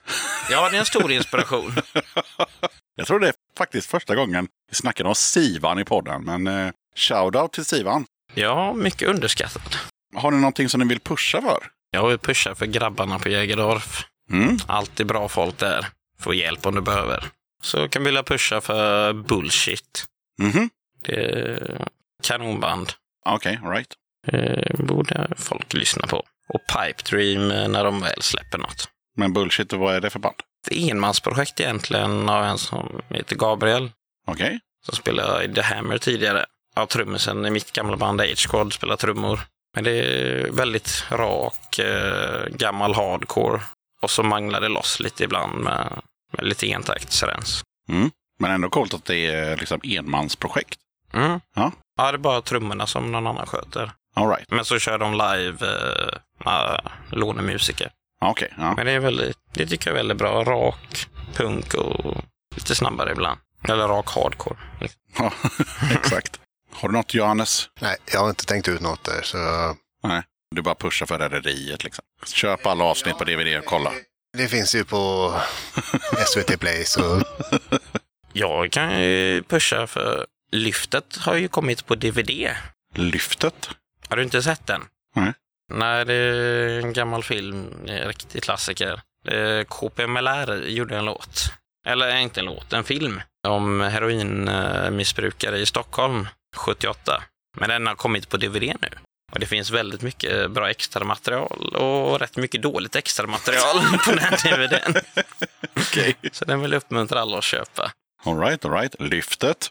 ja det är en stor inspiration. Jag tror det är faktiskt första gången vi snackar om Sivan i podden, men eh, shoutout till Sivan. Ja, mycket underskattad. Har ni någonting som ni vill pusha för? Jag vill pusha för grabbarna på Jägerdorf. Mm. Alltid bra folk där. Få hjälp om du behöver. Så kan vi vilja pusha för Bullshit. Mhm. Det är kanonband. Okej, all right. Eh, borde folk lyssna på. Och Pipe Dream eh, när de väl släpper något. Men bullshit, vad är det för band? Ett enmansprojekt egentligen av en som heter Gabriel. Okej. Som spelade i The Hammer tidigare. Ja, trummisen i mitt gamla band H-Squad spelar trummor. Men det är väldigt rak, eh, gammal hardcore. Och så manglar det loss lite ibland med, med lite entaktsrens. Men ändå coolt att det är liksom enmansprojekt. Mm. Ja. ja, det är bara trummorna som någon annan sköter. All right. Men så kör de live eh, med lånemusiker. Okej, ja. Men det är väldigt, det tycker jag är väldigt bra. Rak punk och lite snabbare ibland. Eller rak hardcore. ja. Exakt. Har du något Johannes? Nej, jag har inte tänkt ut något där. Så Nej. Du bara pushar för rederiet liksom. Köp alla avsnitt på DVD och kolla. det finns ju på SVT Play. Så Jag kan ju pusha för Lyftet har ju kommit på DVD. Lyftet? Har du inte sett den? Nej. Nej, det är en gammal film. En riktig klassiker. KPMLR gjorde en låt. Eller inte en låt, en film. Om heroinmissbrukare i Stockholm 78. Men den har kommit på DVD nu. Och det finns väldigt mycket bra extra material och rätt mycket dåligt extra material på den DVDn. Okej. Så den vill jag uppmuntra alla att köpa. All right, all right. Lyftet?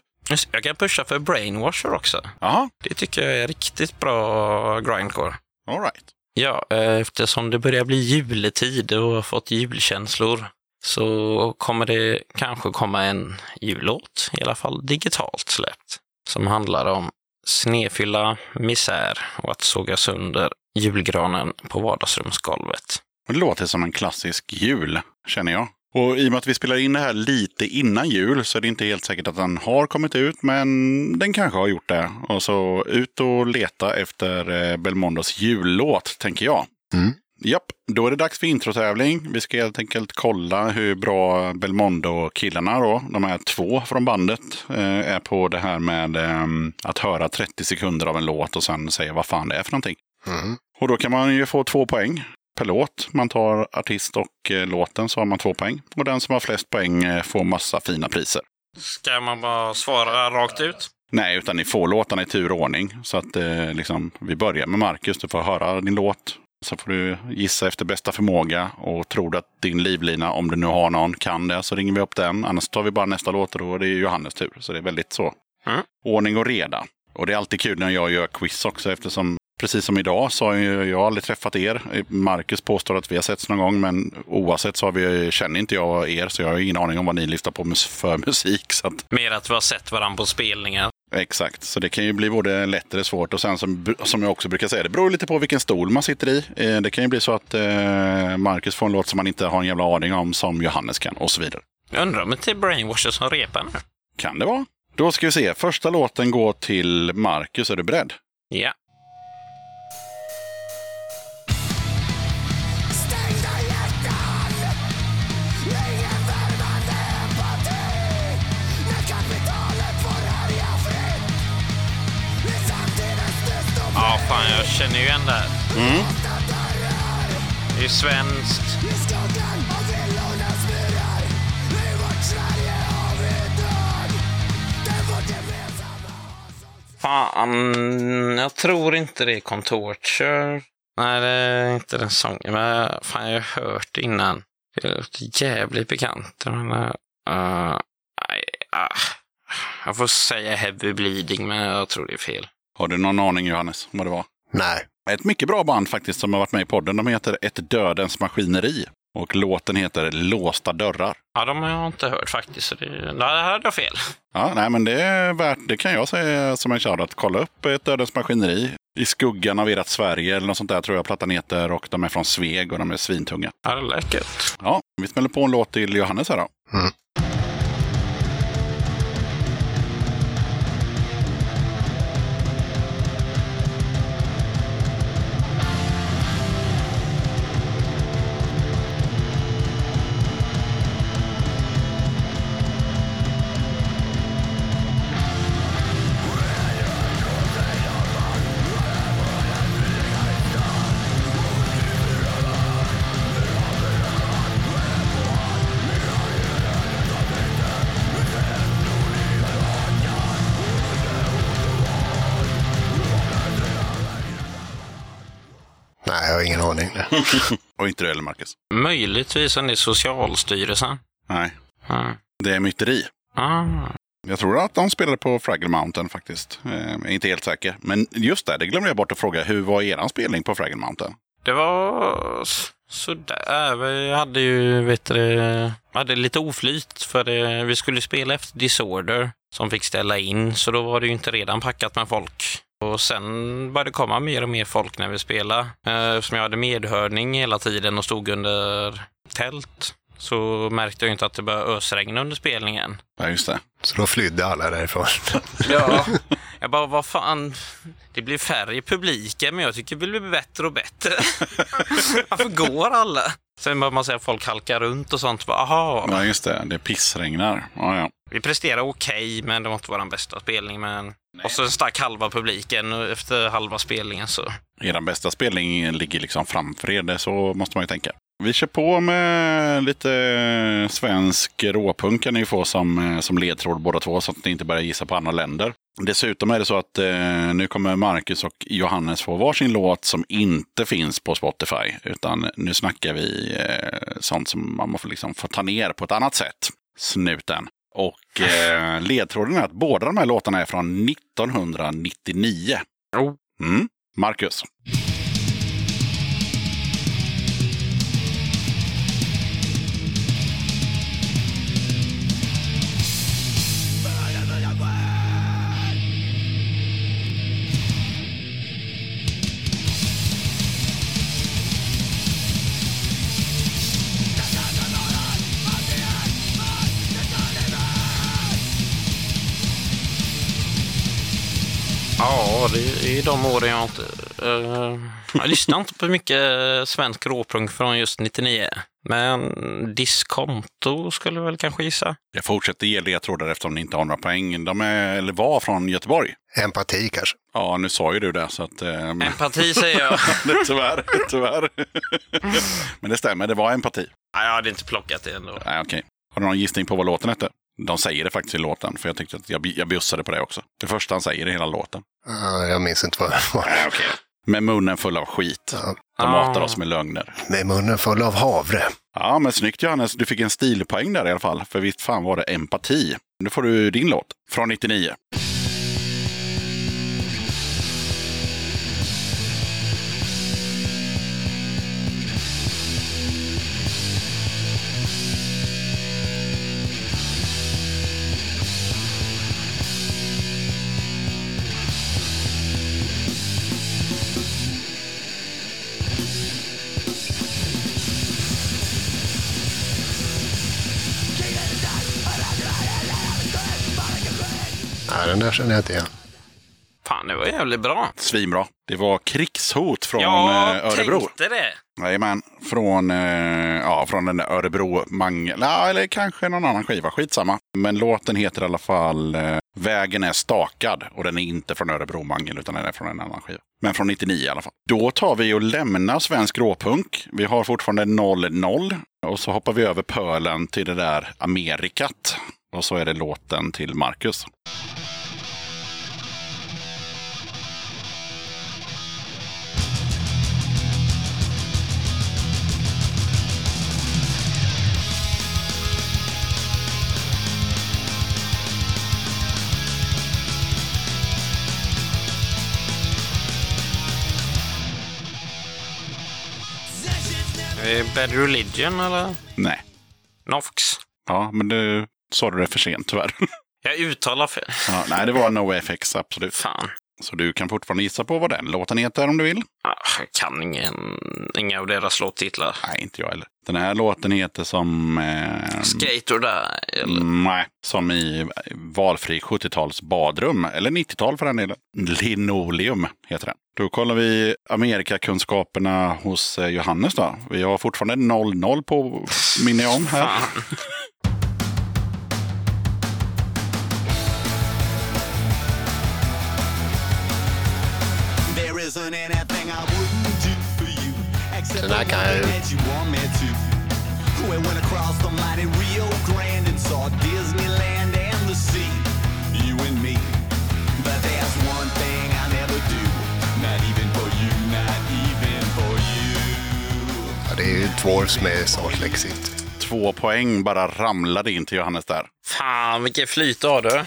Jag kan pusha för Brainwasher också. Jaha, Det tycker jag är riktigt bra grindcore. All right. Ja, eh, eftersom det börjar bli juletid och har fått julkänslor så kommer det kanske komma en jullåt, i alla fall digitalt släppt, som handlar om snefylla, misär och att såga sönder julgranen på vardagsrumsgolvet. Det låter som en klassisk jul, känner jag. Och i och med att vi spelar in det här lite innan jul så är det inte helt säkert att den har kommit ut, men den kanske har gjort det. Och så ut och leta efter eh, Belmondos jullåt, tänker jag. Mm. Japp, då är det dags för introtävling. Vi ska helt enkelt kolla hur bra Belmondo-killarna, då, de här två från bandet, eh, är på det här med eh, att höra 30 sekunder av en låt och sen säga vad fan det är för någonting. mm. Och då kan man ju få två poäng per låt. Man tar artist och eh, låten så har man två poäng. Och den som har flest poäng eh, får massa fina priser. Ska man bara svara rakt ut? Nej, utan ni får låtarna i tur och ordning. Så att eh, liksom, vi börjar med Marcus. Du får höra din låt. Så får du gissa efter bästa förmåga. Och tror du att din livlina, om du nu har någon, kan det så ringer vi upp den. Annars tar vi bara nästa låt och då är det Johannes tur. Så det är väldigt så. Mm. Ordning och reda. Och det är alltid kul när jag gör quiz också eftersom Precis som idag så har jag aldrig träffat er. Marcus påstår att vi har setts någon gång, men oavsett så har vi, känner inte jag er, så jag har ingen aning om vad ni lyssnar på för musik. Så att, Mer att vi har sett varandra på spelningar. exakt, så det kan ju bli både lätt eller svårt. Och sen som, som jag också brukar säga, det beror lite på vilken stol man sitter i. Eh, Det kan ju bli så att eh, Marcus får en låt som man inte har en jävla aning om, som Johannes kan, och så vidare. Jag undrar om det är Brainwasher som repar nu? Kan det vara? Då ska vi se, första låten går till Marcus. Är du beredd? Ja. Fan, jag känner ju igen det här. Det är svenskt. Död Det är gemensamma Fan, jag tror inte det är Contorture. Nej, det är inte den sången. Men fan, jag har hört det innan. Det låter jävligt bekant. Men, uh, nej, ah. Jag får säga heavy bleeding, men jag tror det är fel. Har du någon aning Johannes vad det var? Nej. Ett mycket bra band faktiskt som har varit med i podden. De heter Ett Dödens Maskineri. Och låten heter Låsta dörrar. Ja, de har jag inte hört faktiskt. Så det, nej, det här hade jag fel. Ja, nej, men det är värt, det kan jag säga som en shoutout. Kolla upp Ett Dödens Maskineri. I skuggan av ert Sverige eller något sånt där tror jag plattan heter. Och de är från Sveg och de är svintunga. Ja, det lät gött. Ja, vi smäller på en låt till Johannes här då. Mm. Och inte du heller Marcus? Möjligtvis det är Socialstyrelsen. Nej, Ja. det är myteri. Ah. Jag tror att de spelade på Fraggle Mountain faktiskt. Eh, jag är inte helt säker. Men just det, det glömde jag bort att fråga. Hur var eran spelning på Fraggle Mountain? Det var sådär. Vi hade ju, vet du, hade lite oflyt för det, vi skulle spela efter Disorder som fick ställa in, så då var det ju inte redan packat med folk. Och sen började det komma mer och mer folk när vi spelade. Eh, Eftersom jag hade medhörning hela tiden och stod under tält så märkte jag inte att det började ösregna under spelningen. Ja, just det. Så då flydde alla därifrån. Ja. Jag bara, vad fan. Det blir färre i publiken, men jag tycker det blir bättre och bättre. Varför går alla? Sen börjar man säga att folk halkar runt och sånt. Aha. Ja, just det. Det pissregnar. Ja, ja. Vi presterar okej, men det var inte vår bästa spelning. Men... Och så stack halva publiken efter halva spelningen så... Er bästa spelning ligger liksom framför er, det så måste man ju tänka. Vi kör på med lite svensk råpunk kan ni få som, eh, som ledtråd båda två så att ni inte börjar gissa på andra länder. Dessutom är det så att eh, nu kommer Marcus och Johannes få varsin låt som inte finns på Spotify. Utan nu snackar vi eh, sånt som man får, liksom få ta ner på ett annat sätt. Snuten. Och eh, ledtråden är att båda de här låtarna är från 1999. Oh. Mm. Marcus. Ja, det är de åren jag inte... eh, jag lyssnar inte på mycket svensk råpunk från just 99. Men diskonto skulle jag väl kanske gissa. Jag fortsätter ge ledtrådar eftersom ni inte har några poäng. De är, eller var från Göteborg. Empati kanske. Ja, nu sa ju du det. Så att, men- Empati säger jag. tyvärr, tyvärr. men det stämmer, det var empati. Nej, jag hade inte plockat det ändå. Nej, okej. Har du någon gissning på vad låten hette? De säger det faktiskt i låten, för jag tyckte att jag, jag bjussade på det också. Det första han säger i hela låten. Ja, jag minns inte vad det var. Nej, okej. Med munnen full av skit. Ja. De matar Ah. oss med lögner. Med munnen full av havre. Ja, men snyggt Johannes. Du fick en stilpoäng där i alla fall. För visst fan var det empati. Nu får du din låt. Från 99. Där känner jag inte igen. Fan, det var jävligt bra. Svinbra. Det var krigshot från Jag eh, Örebro. tänkte det. Jajamän, från, eh, ja, från den där Örebro Mangel. Ja, eller kanske någon annan skiva, skitsamma. Men låten heter i alla fall eh, Vägen är stakad och den är inte från Örebro Mangel utan den är från en annan skiva. Men från 99 i alla fall. Då tar vi och lämnar svensk råpunk. Vi har fortfarande 0-0 och så hoppar vi över pölen till det där Amerikat. Och så är det låten till Marcus. Det Bad Religion eller? Nej. Nox? Ja, men du sa du det för sent tyvärr. Jag uttalar fel. Ja, nej, det var NoFX, absolut. Fan. Så du kan fortfarande gissa på vad den låten heter om du vill. Ah, Jag kan ingen, inga av deras låttitlar. Nej, inte jag heller. Den här låten heter som... Eh, Skate or Die, eller? Nej, som i valfri 70-tals badrum. Eller 90-tal för den delen. Linoleum heter den. Då kollar vi Amerikakunskaperna hos eh, Johannes då. Vi har fortfarande 0-0 på minne om här. You, not even for you. Ja, det är ju Dwarfs med Salt Lake City. Två poäng bara ramlade in till Johannes där. Fan, vilket flyt har du.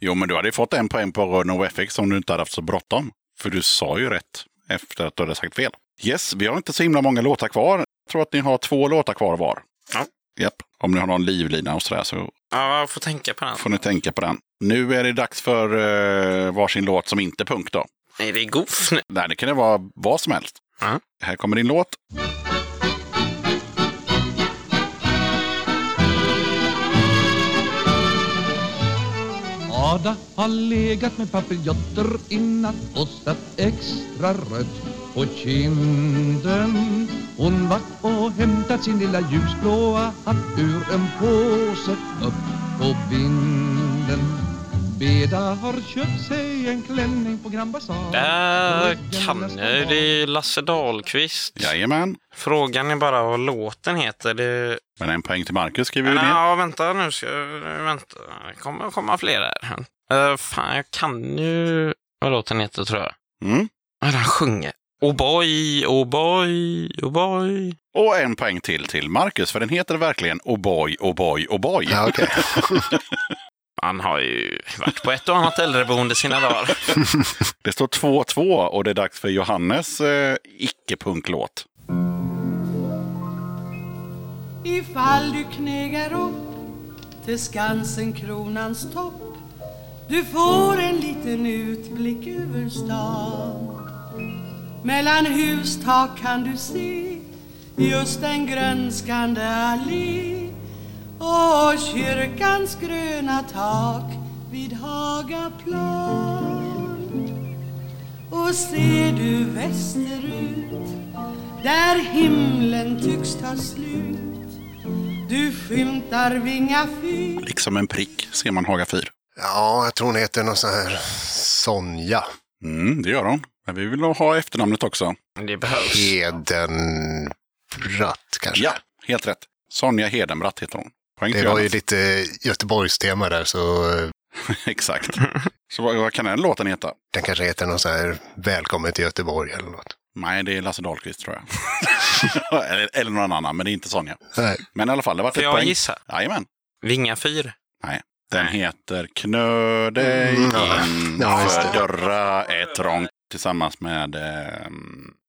Jo, men du hade ju fått en poäng på NoFX om du inte hade haft så bråttom. För du sa ju rätt efter att du hade sagt fel. Yes, vi har inte så himla många låtar kvar. Jag tror att ni har två låtar kvar var. Ja. Japp. Om ni har någon livlina och sådär så Ja, jag får tänka på den. får ni tänka på den. Nu är det dags för uh, varsin låt som inte är punk då. Är det goof nu? Nej, det kan det vara vad som helst. Ja. Här kommer din låt. Ada har legat med papiljotter i natt och satt extra rött på kinden. Hon var och hämtat sin lilla ljusblåa hatt ur en påse upp på vinden. Beda har köpt sig en klänning på Grand Bazaar. Där kan jag. Det är Lasse Dahlqvist. Jajamän. Frågan är bara vad låten heter. Det... Men en poäng till Marcus skriver vi ner. Ja, vänta nu ska jag... Vänta. Det kommer komma fler här. Uh, fan, jag kan ju vad låten heter tror jag. Mm. Han sjunger. Oh boy, oh boy, oh boy. Och en poäng till till Marcus, för den heter verkligen Oh boy, oh boy, oh boy. Ja, okej. Han har ju varit på ett och annat äldreboende sina dagar. Det står 2-2 och det är dags för Johannes eh, icke-punklåt. Ifall du knegar upp till Skansen kronans topp Du får en liten utblick över stan Mellan hustak kan du se just en grönskande allé och kyrkans gröna tak vid Hagaplan och ser du västerut där himlen tycks ta slut du skymtar Vinga fyr Liksom en prick ser man Haga 4. Ja, jag tror hon heter någon sån här Sonja. Mm, det gör hon. Men vi vill ha efternamnet också. Det behövs. Hedenbratt kanske. Ja, helt rätt. Sonja Hedenbratt heter hon. Poäng Det var ju lite Göteborgstema där, så Exakt. Så vad, vad kan den låten heta? den kanske heter någon sån här Välkommen till Göteborg eller något. Nej, det är Lasse Dahlqvist tror jag. eller, eller någon annan, men det är inte Sonja. Nej. Men i alla fall, det var Får ett jag poäng. gissa? Jajamän. Vinga fyr. Nej. Den heter Knö dig Mm, ja. in Ja, dörra är trångt tillsammans med eh,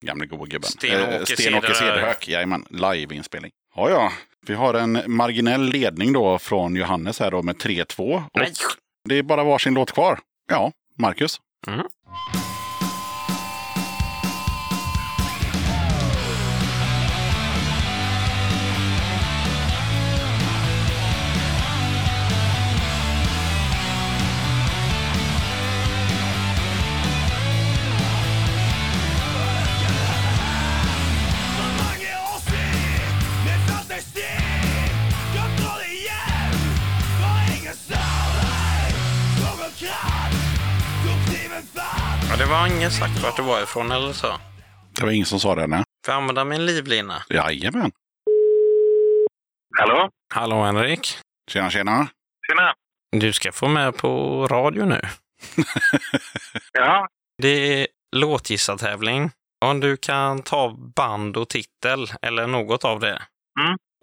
gamle gode gubben. Sten-Åke Eh, Cederhök. Jajamän, liveinspelning. Ja, ja. Vi har en marginell ledning då från Johannes här då med 3-2. Och Nej. Det är bara varsin låt kvar. Ja, Marcus. Mm. Det var ingen sagt vart du var ifrån eller så. Det var ingen som sa det, nej. Får jag använda min livlina? Jajamän. Hallå? Hallå Henrik. Tjena, tjena. Tjena. Du ska få med på radio nu. Ja, Det är låtgissartävling. Om du kan ta band och titel eller något av det.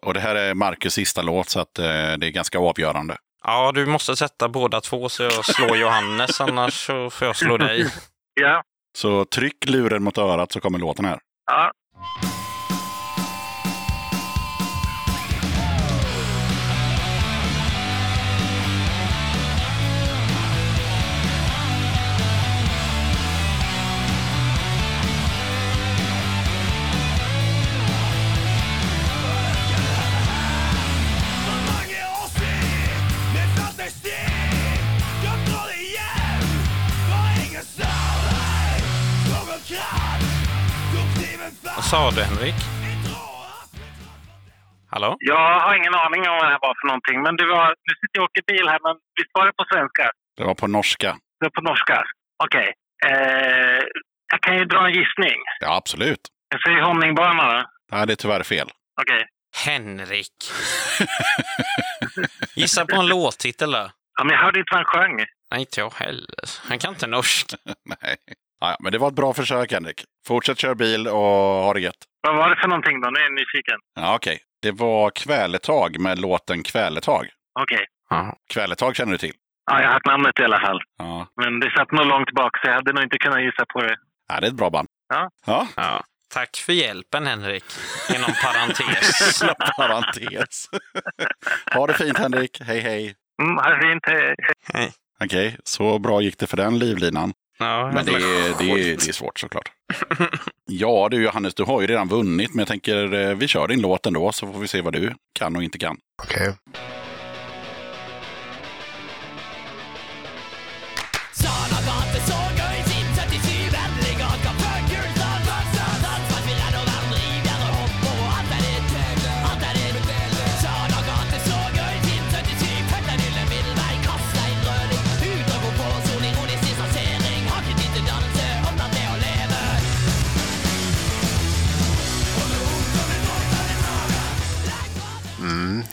Och det här är Marcus sista låt, så att eh, det är ganska avgörande. Ja, du måste sätta båda två så jag slår Johannes, annars så får jag slå dig. ja, Så tryck luren mot örat så kommer låten här. ja. Sa du, Henrik? Hallå? Jag har ingen aning om vad det här var för någonting. Men det var, nu sitter jag och åker bil här, men visst var det på svenska? Det var på norska. Det var på norska? Okej. Eh, jag kan ju dra en gissning. Ja, absolut. Jag säger honningbana då. Nej, det är tyvärr fel. Okej. Henrik. Gissa på en låttitel då. Ja, men jag hörde inte vad han sjöng. Nej, inte jag heller. Han kan inte norsk. Nej. Ja, men det var ett bra försök, Henrik. Fortsätt köra bil och ha det gött. Vad var det för någonting då? Nu är jag nyfiken. Ja, okej. Det var Kväletag med låten Kväletag. Okej. Ja. Kväletag känner du till? Ja, jag har hört namnet i alla fall. Ja. Men det satt nog långt bak, så jag hade nog inte kunnat gissa på det. ja det är ett bra band. Ja. Ja, Ja. Tack för hjälpen, Henrik. Inom parentes. parentes. ha det fint, Henrik. Hej, hej. Mm, ha det fint. Hej. Hej. Okej, så bra gick det för den livlinan. Ja, Men det är, det, är, det är svårt såklart. Ja du Johannes, du har ju redan vunnit, men jag tänker eh, vi kör din låt ändå så får vi se vad du kan och inte kan. Okej. Mm,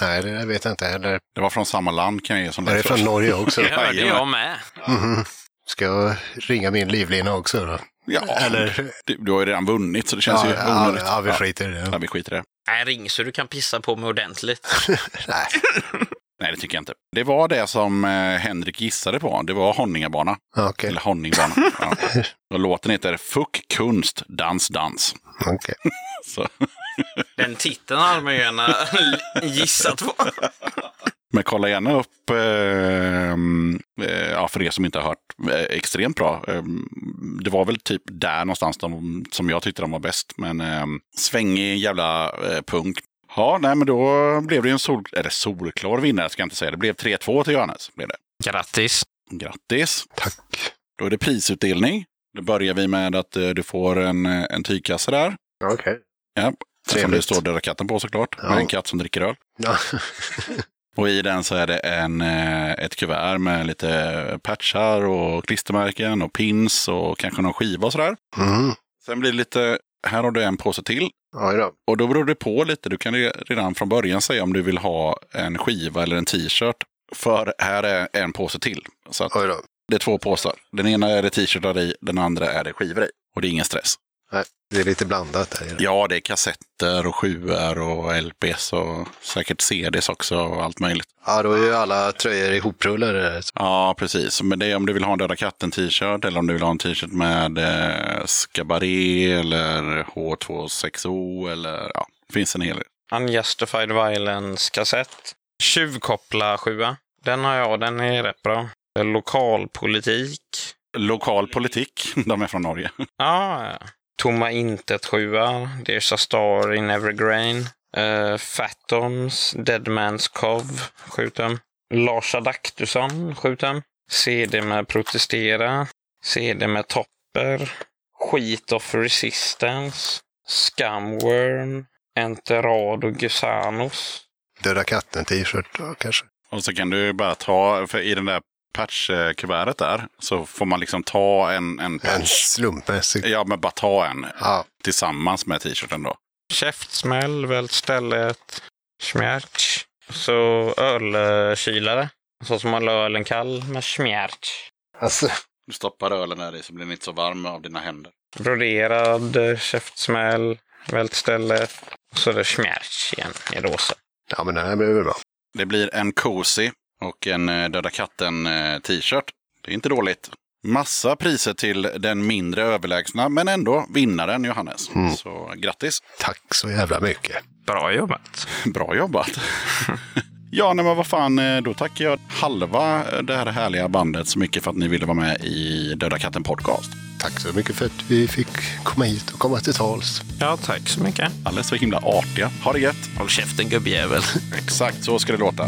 nej, det vet jag inte heller. Det var från samma land kan jag ge som Är det först. från Norge också? Det hörde jag med. Mhm. Ska jag ringa min livlina också då? Ja, Eller? du, du har ju redan vunnit så det känns Ja, ju ja, onödigt. ja, vi skiter i det. Ja, vi skiter i det. Nej, ring så du kan pissa på mig ordentligt. Nej. Nej, det tycker jag inte. Det var det som eh, Henrik gissade på. Det var Honningabana. Okej. Eller Honningbana. Ja. Och låten heter Fuck kunst, dans, dans. Okej. Så. Den titeln hade man ju gärna gissat på. Men kolla gärna upp, eh, eh, ja, för er som inte har hört, eh, extremt bra. Eh, det var väl typ där någonstans de, som jag tyckte de var bäst. Men eh, svängig jävla eh, punk. Ja, nej, men då blev det ju en sol, eller solklar vinnare, ska jag inte säga. Det blev 3-2 till Johannes. Blev det. Grattis. Grattis! Tack. Då är det prisutdelning. Då börjar vi med att eh, du får en, en tygkasse där. Okej. Ja, som Trevligt. det står Döda katten på såklart. Ja. Med en katt som dricker öl. Ja. Och i den så är det en, eh, ett kuvert med lite patchar och klistermärken och pins och kanske någon skiva och sådär. Mm. Sen blir det lite, här har du en påse till. Då. Och då beror det på lite. Du kan re- redan från början säga om du vill ha en skiva eller en t-shirt. För här är en påse till. Så det är två påsar. Den ena är det t-shirtar i, den andra är det skivor i. Och det är ingen stress. Det är lite blandat där. Ja, det är kassetter och sjuor och LPs och säkert CDs också och allt möjligt. Ja, då är ju alla tröjor ihoprullade. Ja, precis. Men det är om du vill ha en Döda katten t-shirt eller om du vill ha en t-shirt med eh, Skabaré eller H26O eller ja, det finns en hel del. Unjustified Violence-kassett. Tjuvkoppla sjua. Den har jag, den är rätt bra. Lokalpolitik. Lokal politik, de är från Norge. Ja, Tomma intet sjua. There's a star in every grain. Uh, Fathoms, Dead Man's Cove, 7 tum. Lars Adaktusson, 7 tum. CD med Protestera. CD med Topper. Skit of Resistance. Scumworm. Enterado Gusanos. Döda katten t-shirt kanske. Och så kan du bara ta, för i den där patchkuvertet där, så får man liksom ta en, en En patch. slumpmässig. Ja, men bara ta en Ja. tillsammans med t-shirten då. Käftsmäll, vält stället, smärts. Så ölkylare. Så som man håller ölen kall med smärts. Alltså, Du stoppar ölen där i så blir den inte så varm av dina händer. Broderad käftsmäll, vält stället. Och så är det smärts igen i rosa. ja men den här blir väl bra. Det blir en cozy och en eh, Döda katten eh, t-shirt. Det är inte dåligt. Massa priser till den mindre överlägsna, men ändå vinnaren Johannes. Så grattis! Tack så jävla mycket. Bra jobbat. Bra jobbat! ja, nej, men vad fan, eh, då tackar jag halva det här härliga bandet så mycket för att ni ville vara med i Döda katten podcast. Tack så mycket för att vi fick komma hit och komma till tals. Ja, tack så mycket. Alldeles så himla artiga. Ha det gött! Håll käften gubbjävel. Exakt så ska det låta.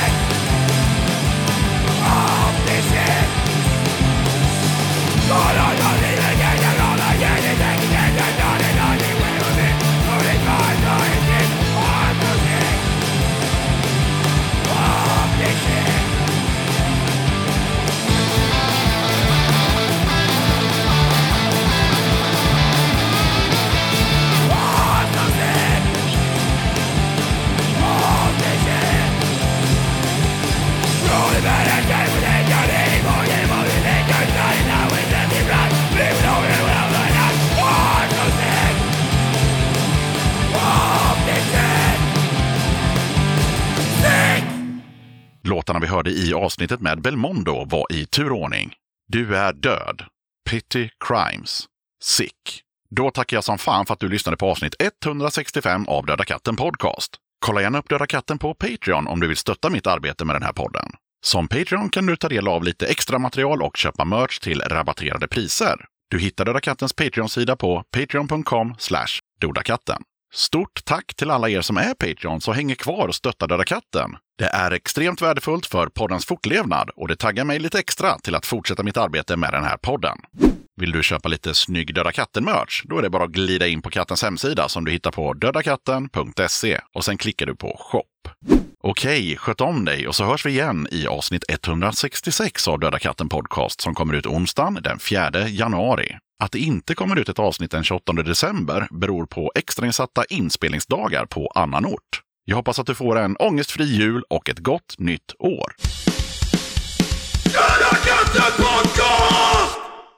Liberty! Låtarna vi hörde i avsnittet med Belmondo var i turordning Du är död, Pity Crimes, Sick. Då tackar jag som fan för att du lyssnade på avsnitt 165 av Döda katten Podcast. Kolla gärna upp Döda katten på Patreon om du vill stötta mitt arbete med den här podden. Som Patreon kan du ta del av lite extra material och köpa merch till rabatterade priser. Du hittar Döda kattens Patreon-sida på patreon.com dodakatten. Stort tack till alla er som är Patreon och hänger kvar och stöttar Döda katten. Det är extremt värdefullt för poddens fortlevnad och det taggar mig lite extra till att fortsätta mitt arbete med den här podden. Vill du köpa lite snygg Döda katten-merch? Då är det bara att glida in på kattens hemsida som du hittar på dödakatten.se och sen klickar du på shop. Okej, sköt om dig och så hörs vi igen i avsnitt 166 av Döda katten Podcast som kommer ut onsdagen den 4 januari. Att det inte kommer ut ett avsnitt den 28 december beror på extrainsatta inspelningsdagar på annan ort. Jag hoppas att du får en ångestfri jul och ett gott nytt år. Göra katten podcast!